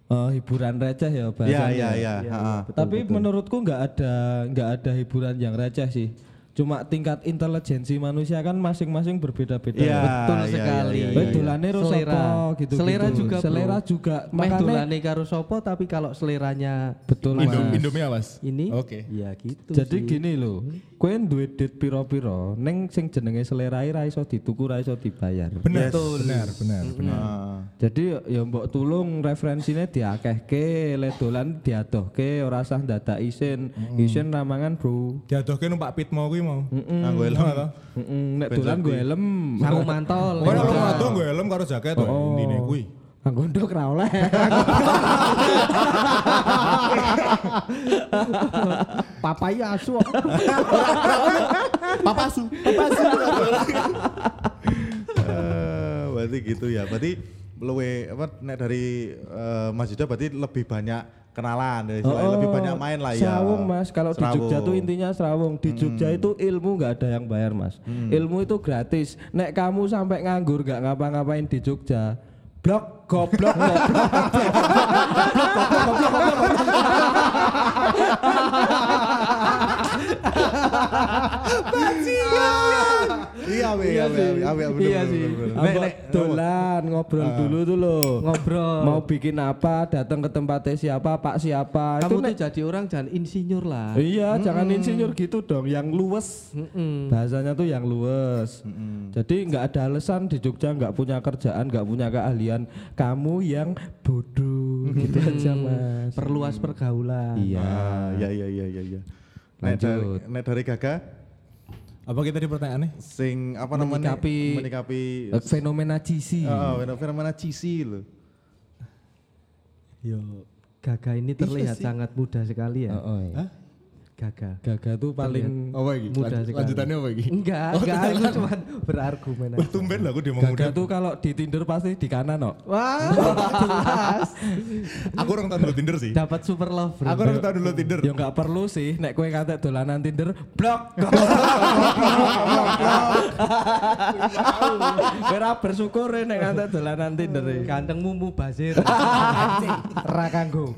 eh, hiburan receh ya Iya bahasanya. iya iya. Ah. Tapi menurutku nggak ada nggak ada hiburan yang receh sih. Cuma tingkat intelijensi manusia kan masing-masing berbeda-beda. Iya, Betul iya, sekali. iya, iya, Baik iya. dolane ro Selera. gitu. Selera juga, Bro. Selera juga. Meh Makanya dolane karo sopo tapi kalau seleranya betul Indo, Mas. Indomie awas. ini Oke. ya gitu Jadi sih. gini loh, kowe duwe duit piro-piro, neng sing jenenge selerai ra iso dituku ra iso dibayar. Benar, benar, benar, benar. Ah. Jadi ya mbok tulung referensine diakehke, le dolan diadohke, ora usah dadak isin. Isin ramangan, Bro. Diadohke numpak pit mau kuwi mau. Nganggo helm. Heeh, nek dolan gue helm. sarung mantol Ora lu ngado nggo helm karo jaket to intine kuwi. Anggo nduk ra oleh. papaya asu Papasu, papasu. Eh, berarti gitu ya. Berarti luwe apa nek dari eh, Mas Yuda berarti lebih banyak kenalan dari istilahnya lebih banyak main lah ya. Serawung mas, kalau di Jogja tuh intinya serawung. Di Jogja itu ilmu nggak ada yang bayar mas. Ilmu itu gratis. Nek kamu sampai nganggur nggak ngapa-ngapain di Jogja, blok goblok goblok. Iya, iya, iya, iya, iya, bener, Iya sih. Ambek dolan ngobrol dulu tuh loh. ngobrol Mau bikin apa, datang ke tempatnya siapa, Pak siapa. kamu itu tuh nek jadi orang jangan insinyur lah Iya, jangan insinyur gitu dong, yang luwes. Bahasanya tuh yang luwes. Jadi nggak ada alasan di Jogja nggak punya kerjaan, nggak punya keahlian. Kamu yang bodoh, gitu aja mas. perluas pergaulan Iya. Ah, iya, iya, iya, iya, iya. Nek Lanjut. nek dari Gaga Apa kita di pertanyaannya? sing apa namanya Menyikapi- menyikapi Eh, Fenomena cici. Oh, fenomena cici loh. Yo. Gaga ini terlihat sangat muda sekali ya Oh, iya. Gaga Gaga tuh paling Apa iki? Mudah Lanjut- sekali. Lanjutannya apa iki? enggak enggak aku cuma berargumen aja. tumben lah aku dia mau muda. Gaga tuh kalau di Tinder pasti di kanan no. wah jelas Aku orang tahu dulu Tinder sih. dapat super love bro. Aku orang tahu dulu Tinder. Ya nggak perlu sih, nek kue kate dolanan Tinder, blok. Kira bersyukur ya nek kate dolanan Tinder. e. ganteng mumu basir ra kanggo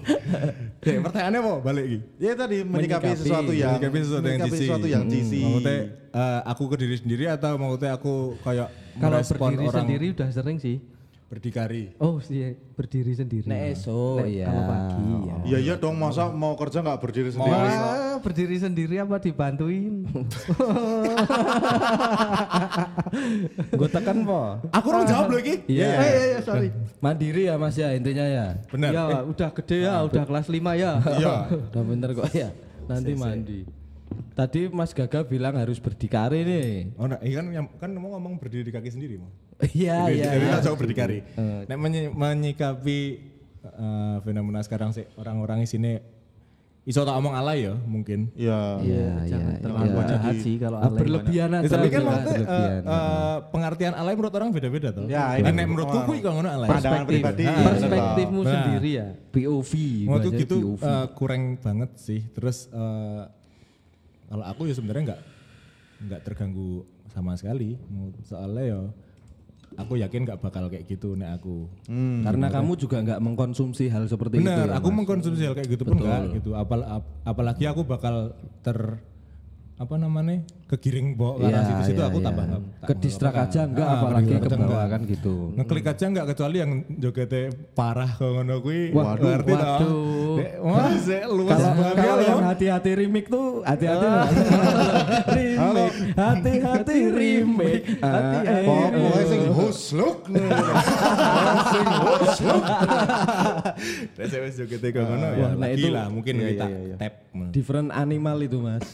Dek, pertanyaannya apa? Balik iki. Ya tadi menyikapi, Menyikapi- sesuatu yang Menyikapi sesuatu yang menyikapi sesuatu yang cici. Maksudnya eh, aku ke diri sendiri atau maksudnya aku kayak kalau merespon berdiri orang sendiri udah sering sih berdikari. oh sih berdiri sendiri Nek esok Nek ya. kalau pagi ya Iya iya dong masa mau kerja nggak berdiri sendiri. Wah, berdiri sendiri apa dibantuin? Gue tekan po. Aku orang jawab iki. Iya. Iya, iya, sorry. Mandiri ya Mas ya intinya ya. Benar. Ya, Eh, udah gede ya, udah kelas 5 ya. Iya. Udah bener kok ya. Nanti mandi. Tadi Mas Gaga bilang harus berdikari nih. Oh, nah, iya kan kan mau ngomong berdiri di kaki sendiri mau. Iya iya. Jadi kita jauh berdikari. Nek menyi- menyikapi eh, fenomena sekarang sih orang-orang di sini iso tak omong alay ya mungkin. Iya. Iya iya. Jangan terlalu iya. jahat sih kalau alay. Berlebihan Ya, aja. tapi kan Bro. maksudnya berlebihan. eh, pengertian alay menurut orang beda-beda tuh. Ya, ini nek menurutku kuwi kalau ngono alay. pandangan Perspektif. pribadi. Nah, Perspektifmu Nah. sendiri ya. POV. Bahasanya gitu POV. eh, kurang banget sih. Terus eh, kalau aku ya sebenarnya nggak nggak terganggu sama sekali. Soalnya ya aku yakin nggak bakal kayak gitu nek aku. Karena kamu juga nggak mengkonsumsi hal seperti itu. Bener, ya, aku Mas? mengkonsumsi hal kayak gitu pun enggak gitu. Apal, ap- apalagi aku bakal ter apa namanya kegiring bawa ke arah situ-situ iya, aku iya. tambah ke distrak aja enggak Ah, apalagi ke bawah kan gitu. ngeklik aja enggak kecuali yang jogetnya parah kalau ngono kuwi Waduh, ngerti waduh. Dek, wah sih luas banget kalau ya yang hati-hati remake tuh hati-hati loh. remake, hati-hati remake. Hati-hati. Pokoknya sing husluk. Dek, saya wis jogetnya kayak ngono ya nah itu- lah mungkin iya, kita iya. tap different animal itu mas.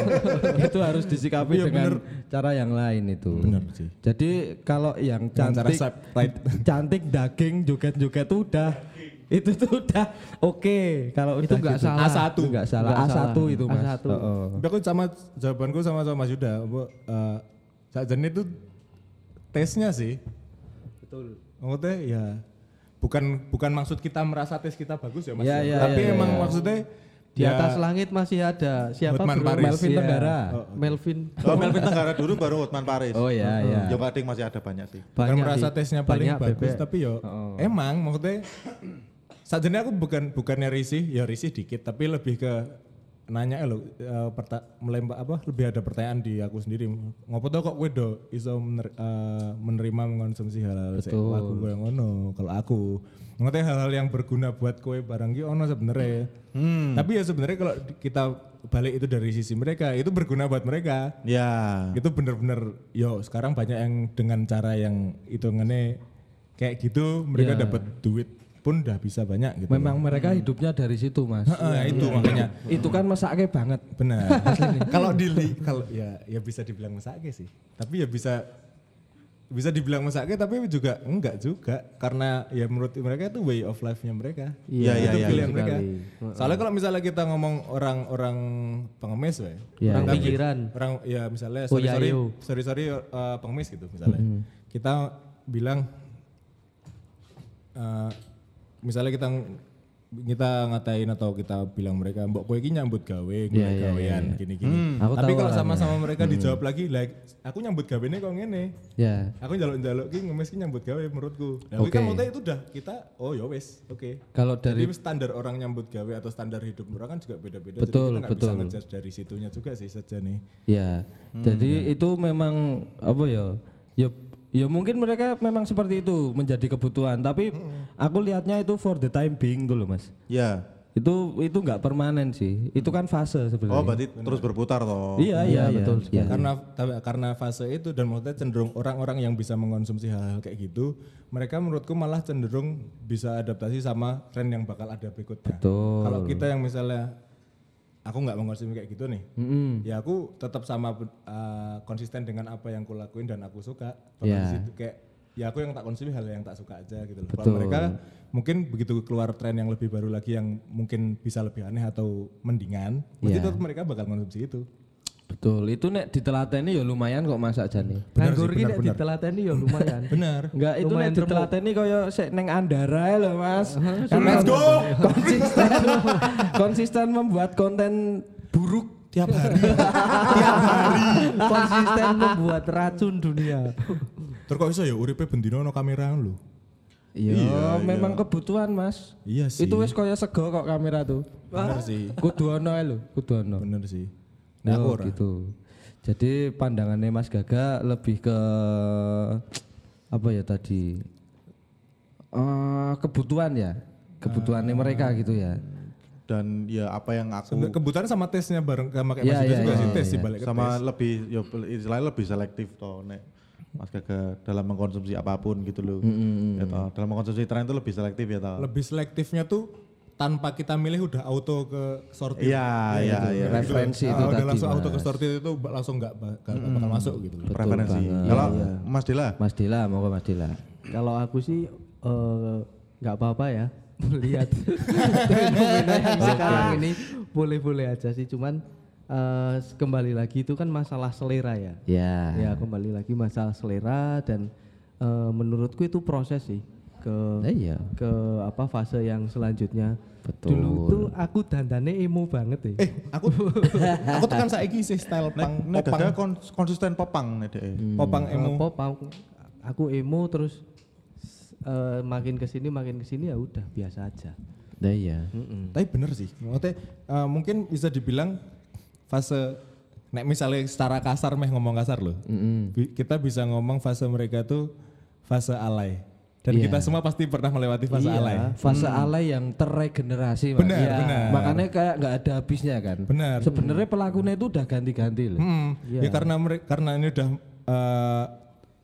itu harus disikapi Iya, dengan cara yang lain itu. Bener sih. Jadi kalau yang cara cantik, swipe right. cantik daging joget-joget tuh udah itu tuh udah oke kalau Itu nggak gitu. salah. A1 nggak salah Nggak A1 salah. itu mas. A1. Oh, Tapi aku sama jawabanku sama sama Mas Yuda, eh saat jenis itu tesnya sih. Betul. Maksudnya ya bukan bukan maksud kita merasa tes kita bagus ya Mas. Iya, iya, Tapi iya, emang iya. maksudnya Di ya, atas langit masih ada siapa Hotman bro? Paris. Melvin Iya. Tenggara. Melvin. Oh, Melvin Tenggara dulu baru Hotman Paris. Oh iya iya. Yang kadang masih ada banyak sih. bukan Banyak merasa sih. tesnya paling Banyak, bagus Bebek. tapi yo emang maksudnya sajane aku bukan bukannya risih ya risih dikit tapi lebih ke nanya lo eh, perta- melempar apa lebih ada pertanyaan di aku sendiri. Ngopo tau kok kowe do iso mener- eh, menerima mengkonsumsi hal-hal sek lagu koyo ngono kalau aku. Ngerti hal-hal yang berguna buat kowe barang ki ono sebenarnya. Tapi ya sebenarnya kalau kita balik itu dari sisi mereka itu berguna buat mereka. Ya. itu bener-bener yo sekarang banyak yang dengan cara yang hitungannya kayak gitu mereka Ya. dapat duit pun udah bisa banyak gitu Memang mereka hidupnya dari situ, Mas. Heeh, itu makanya. Itu kan mesake banget. benar. Kalau dili kalau ya ya bisa dibilang mesake sih. Tapi ya bisa bisa dibilang mesake tapi juga enggak juga. Karena ya menurut mereka itu way of life-nya mereka. Iya, iya, itu iya, pilihan mereka. Soalnya kalau misalnya kita ngomong orang-orang pengemis Iya. Orang Tapi pikiran. orang ya misalnya Oh, sorry sorry sorry sorry uh, pengemis gitu misalnya. Kita bilang uh, misalnya kita kita ngatain atau kita bilang mereka mbok kowe iki nyambut gawe Iya, golek iya, gawean gini-gini. Aku tapi kalau sama-sama mereka dijawab lagi like aku nyambut gawene kok ngene. Ya. aku njaluk-njaluk ki ngemis ki nyambut gawe menurutku. Nah Oke. kan itu udah kita oh ya wes oke. Kalau dari jadi standar orang nyambut gawe atau standar hidup orang kan juga beda-beda Betul, jadi kita nggak bisa betul. ngejudge dari situnya juga sih saja nih. Ya, jadi itu memang apa ya? Ya, ya mungkin mereka memang seperti itu menjadi kebutuhan. Tapi aku lihatnya itu for the time being dulu, mas. Ya. Itu itu nggak permanen sih. Itu kan fase sebenarnya. Oh, berarti terus berputar toh. iya, iya, iya, betul iya. karena tapi- karena fase itu dan maksudnya cenderung orang-orang yang bisa mengkonsumsi hal-hal kayak gitu mereka menurutku malah cenderung bisa adaptasi sama tren yang bakal ada berikutnya Betul. kalau kita yang misalnya aku nggak mengkonsumsi kayak gitu nih Mm-mm. ya aku tetap sama uh, konsisten dengan apa yang aku lakuin dan aku suka Bakal Ya. di situ kayak ya aku yang tak konsumsi hal yang tak suka aja gitu loh kalau mereka mungkin begitu keluar tren yang lebih baru lagi yang mungkin bisa lebih aneh atau mendingan mesti Ya. tetap mereka bakal konsumsi itu Betul. Itu nek ditelateni ya lumayan kok masak jane. Nganggur ki nek ditelateni ya lumayan. benar Enggak, itu Lumayan nek ditelateni kaya sik neng Andara lho, Mas. Let's go! Konsisten konsisten membuat konten buruk tiap hari Konsisten membuat racun dunia. terus kok iso ya uripe bendino ono kamera lho Iya, memang kebutuhan, Mas. iya sih Itu wis kaya sego kok kamera tuh. bener sih Kudu ono lho, kudu ono. bener sih nah Oh, ora gitu. Jadi pandangannya Mas Gaga lebih ke apa ya tadi? Eh, kebutuhan ya, kebutuhannya mereka gitu ya. Dan ya apa yang aku kebutuhan sama tesnya bareng sama kayak Iya, Mas iya, juga iya, sih tes iya. sih balik ke sama tes. lebih ya istilahnya lebih selektif toh nek Mas Gaga dalam mengkonsumsi apa pun gitu loh. Ya toh, dalam mengkonsumsi tren itu lebih selektif ya toh. Lebih selektifnya tuh tanpa kita milih udah auto ke sortir. Iya, iya, iya. Referensi itu udah tadi. langsung auto ke Mas. sortir itu langsung nggak ba- nggak bakal masuk gitu loh. Preferensi. banget. Kalau Mas Dila, Mas Dila, mau Mas Dila. Kalau aku sih eh, nggak apa-apa ya melihat fenomena yang sekarang ini boleh-boleh aja sih cuman eh, kembali lagi itu kan masalah selera ya Ya. ya kembali lagi masalah selera dan eh, menurutku itu proses sih ke Eh, iya. ke apa fase yang selanjutnya Betul. dulu tuh aku dandane emo banget ya Eh, aku aku tuh kan saiki sih style pang nek popang, Gaga kons- konsisten popang nek dek. popang emo. pop aku, aku emo terus eh, makin ke sini makin ke sini ya udah biasa aja Nah, iya. Tapi bener sih. Maksudnya eh, mungkin bisa dibilang fase nek misalnya secara kasar meh ngomong kasar loh. Bi- Kita bisa ngomong fase mereka tuh fase alay. Dan Iya. kita semua pasti pernah melewati fase Iya. alay. Fase alay yang terregenerasi. Benar, Iya. benar. Makanya kayak nggak ada habisnya kan. Benar. Sebenarnya pelakunya itu udah ganti-ganti loh. Hmm, ya karena mereka karena ini udah eh,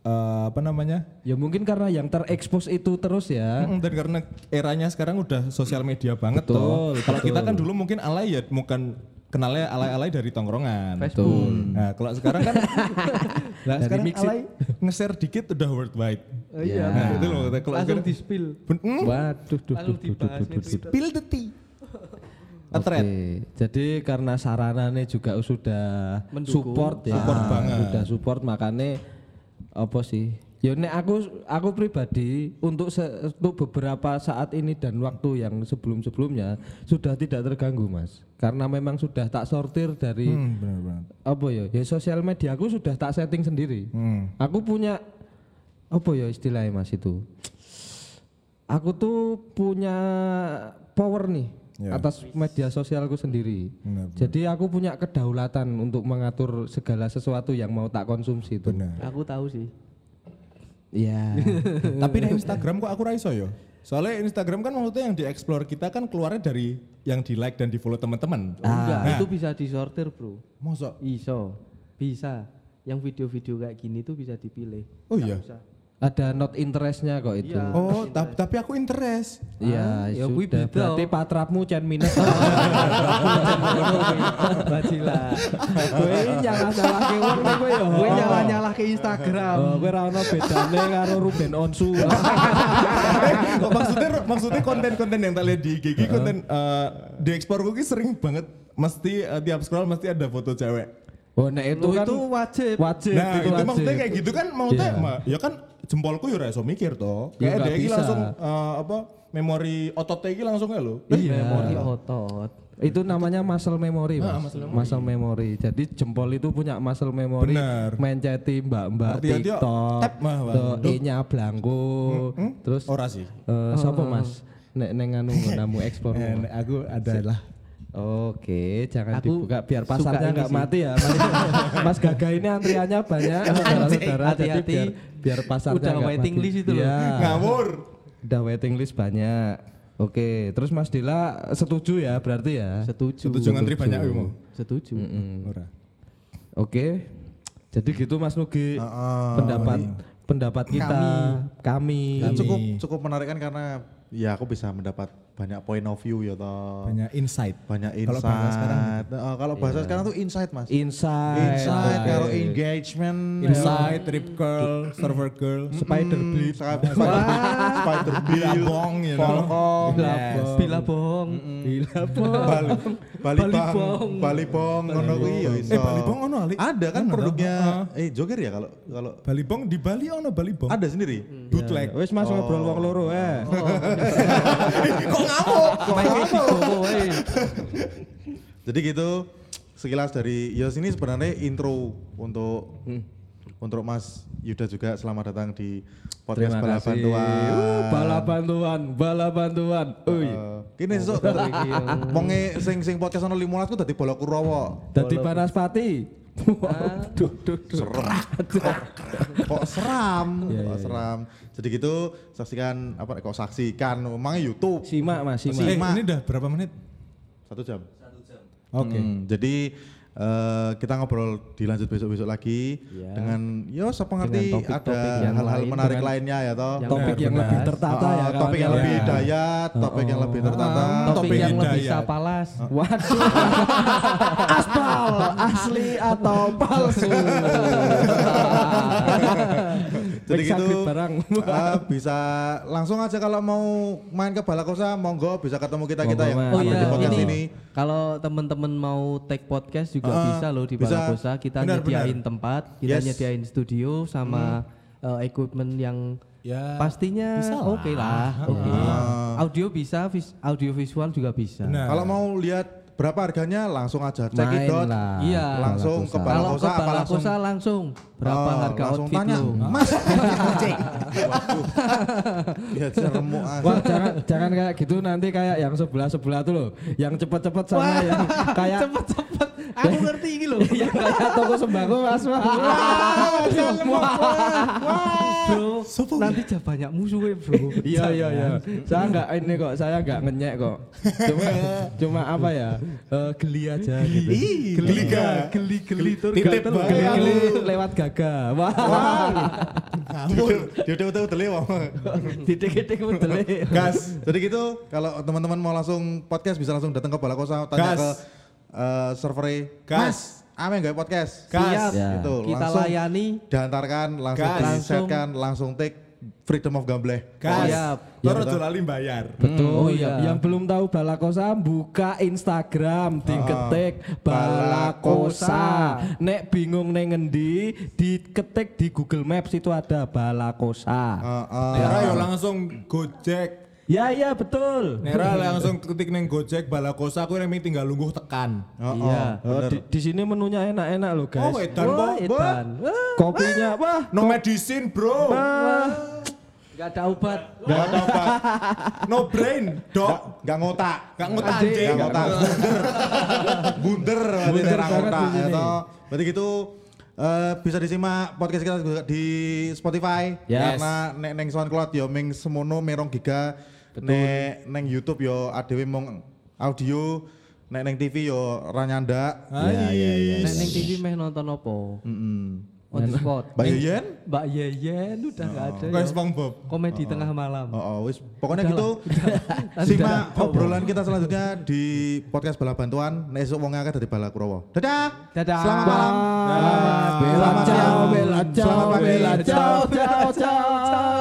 eh, apa namanya? Ya mungkin karena yang terekspos itu terus ya. Mm, dan karena eranya sekarang udah sosial media banget Betul, toh. Kalau kita kan dulu mungkin alay ya bukan kenalnya alay-alay dari tongkrongan. Facebook. Nah, kalau sekarang kan nah, Dari sekarang mixit. alay nge-share dikit udah worldwide. Oh, iya Nah, itu loh kalau langsung sekarang di spill Ben- mm, Waduh, duh, duh, duh, duh, duh, spill the tea. Oke, jadi karena sarananya juga sudah Mendukung. support ya, Support banget. sudah support makanya apa sih? Ya nek aku aku pribadi untuk se- untuk beberapa saat ini dan waktu yang sebelum-sebelumnya sudah tidak terganggu mas, karena memang sudah tak sortir dari Hmm, benar benar. apa ya? Ya sosial media aku sudah tak setting sendiri. Hmm. Aku punya apa ya istilahnya mas itu? Aku tuh punya power nih Ya. atas media sosialku sendiri. Benar, benar. Jadi aku punya kedaulatan untuk mengatur segala sesuatu yang mau tak konsumsi itu. Benar. Aku tahu sih. Iya. Tapi di Instagram kok aku raiso yo. Soalnya Instagram kan maksudnya yang dieksplor kita kan keluarnya dari yang di like dan di follow teman-teman. Enggak, Nah. itu bisa disortir, Bro. Mosok. Iso. Bisa. Yang video-video kayak gini tuh bisa dipilih. Oh iya. Bisa. Ada not interestnya kok itu. Iya. Oh, ta- tapi aku interest. Iya, Ah, ya sudah. beda. Berarti patrapmu cen minus. Bajila. Kowe nyala salah ke wong kowe ya. Gue nyala-nyala ke Instagram. Oh, kowe ra ono bedane karo Ruben Onsu. Oh, maksudnya maksudnya konten-konten yang tak lihat di IG ki konten eh, di ekspor gue sering banget mesti eh, tiap scroll mesti ada foto cewek. Oh, nek itu Itu, kan itu wajib. wajib nah, itu, wajib. maksudnya kayak gitu kan maksudnya ma- ya kan jempolku ya ora iso mikir toh. Ya, Kayak dia iki bisa. langsung eh, apa memori ototnya iki langsung ya lo. Iya. Memori otot. Itu namanya muscle memory, Ah, Mas. muscle muscle, memory. Jadi jempol itu punya muscle memory. Benar. Menceti mbak-mbak. TikTok. Tap, mah, Bang. tuh E-nya Blanko. Terus Ora sih. eh, siapa Mas? Nek neng anu namu ekspor. Eh, aku adalah Oke, jangan Aku dibuka biar pasarnya ini nggak sih. mati ya. Mas, Gaga ini antriannya banyak, saudara-saudara. Jadi Hati-hati. biar, biar pasarnya Udah waiting mati. list itu loh. Iya. ngawur. Udah waiting list banyak. Oke, terus Mas Dila setuju ya berarti ya? Setuju. Setuju ngantri banyak ya mau. Setuju. Ora. Oke. Jadi gitu Mas Nugi Heeh. pendapat pendapat kita kami. Ya, cukup cukup menarik kan karena ya aku bisa mendapat banyak point of view ya toh. Banyak insight. Banyak Kalau bahasa sekarang insight. Eh, kalau bahasa sekarang tuh insight Mas. Insight. Insight kalau Oke. engagement Insight, trip girl, server girl, Spider Blade. Spider Spider Bilabong, you know. Volcom, Yes. Bila Bali Bong. Bali Bong, ngono kuwi ya iso. Eh, Bali Bong ono, Ali? Ada kan Ono, produknya eh Joger ya kalau kalau Bali Bong di Bali ono Bali Bong. ada sendiri. Bootleg. Wes Mas ngobrol wong loro eh. Ngamuk? Jadi gitu sekilas dari Yos ini sebenarnya intro untuk untuk Mas Yuda juga selamat datang di podcast Terima Bala kasih. Bantuan. Uh, bala bantuan, bala bantuan. Uy. Eh, Kini sesuk monge sing sing podcast ono 15 ku dadi bola Kurawa. Dadi Banaspati. Waduh, duh, duh. Seram. kok seram, kok seram. Jadi gitu saksikan apa kok saksikan emang YouTube Simak Mas, Eh, simak. Simak. ini udah berapa menit? satu jam. Oke. Hmm, jadi eh, kita ngobrol dilanjut besok-besok lagi dengan yo siapa ngerti ada hal-hal menarik dengan lainnya ya toh. yang Topik yang lebih tertata Ah, ya topik kawan yang ya. lebih hidayat, topik yang lebih tertata. Topik Topik yang lebih hidayat. sapalas. Waduh. Aspal asli atau palsu? Jadi gitu barang. ah, bisa langsung aja kalau mau main ke Balakosa monggo bisa ketemu kita kita yang. Oh ada iya, di podcast ini, ini. kalau teman-teman mau take podcast juga Ah, bisa loh di bisa. Balakosa. Kita Benar, nyediain tempat, kita Yes. nyediain studio sama eh, equipment yang Ya, pastinya bisa lah. oke lah. Oke. Audio bisa, vis- audio visual juga bisa. Benar. Kalau mau lihat berapa harganya langsung aja cek Main it out. lah. Iya. Langsung ke Balakosa. Kalau ke Balakosa apa langsung berapa Oh, harga langsung outfit tanya, lo? Mas. Waduh. Ya remuk ah. Wah jangan jangan kayak gitu nanti kayak yang sebelah sebelah tuh loh, yang cepet-cepet sama yang kayak Cepet-cepet. Aku ngerti ini loh. yang kayak toko sembako mas Wah. bro, nanti banyak musuhnya bro. Iya iya iya. Saya nggak ini kok, saya nggak ngenyek kok. Cuma cuma apa ya? Eh, geli aja gitu. geli ga? Geli geli tur. Geli lewat gaga. Wah. Ngawur. Dia udah udah udah lewat. Titik-titik bedele. Gas. Jadi gitu, kalau teman-teman mau langsung podcast bisa langsung datang ke Balakosa tanya Gas. ke eh, server Gas. Mas, ame nggak podcast? Gas. Siap. Ya. Gitu, Kita langsung layani. diantarkan, langsung Gas. di-setkan, langsung take freedom of gamble. Gas. Siap. Terus aja lali bayar. Betul. Oh, iya. iya. Yang belum tahu Balakosa buka Instagram, diketik Balakosa. Nek bingung neng ngendi, diketik di Google Maps itu ada Balakosa. Heeh. Nera yo langsung Gojek. Ya iya betul. Nera langsung ketik neng Gojek balakosa aku yang tinggal lungguh tekan. Heeh. Iya. Oh, di, di sini menunya enak-enak loh guys. Oh, edan Wah, edan. Kopinya wah No medicine, Bro. wah. Gak ada obat. Gak ada obat. No brain, dok. Gak ngotak. Gak ngotak Anjing. Gak ngotak. Bunder. Bunder berarti Bunder ngotak. ya. Berarti gitu eh, bisa disimak podcast kita juga di Spotify Yes. karena nek neng SoundCloud yo ming semono merong giga nek neng YouTube yo adewe mong audio nek neng TV yo ranyanda Iya, iya, iya. Nek ning TV meh nonton apa? Mm-mm. On the spot. Mbak Yeyen Mbak Yeyen udah nggak ada. Kayak ya. SpongeBob. Komedi tengah malam. Oh, oh, wis pokoknya Udah gitu. Simak obrolan kita selanjutnya di podcast Bala Bantuan. Nek esuk wong akeh dadi Bala Kurowo. Dadah. Dadah. Selamat malam. Selamat malam. ciao, Selamat ciao, bella ciao, ciao, ciao.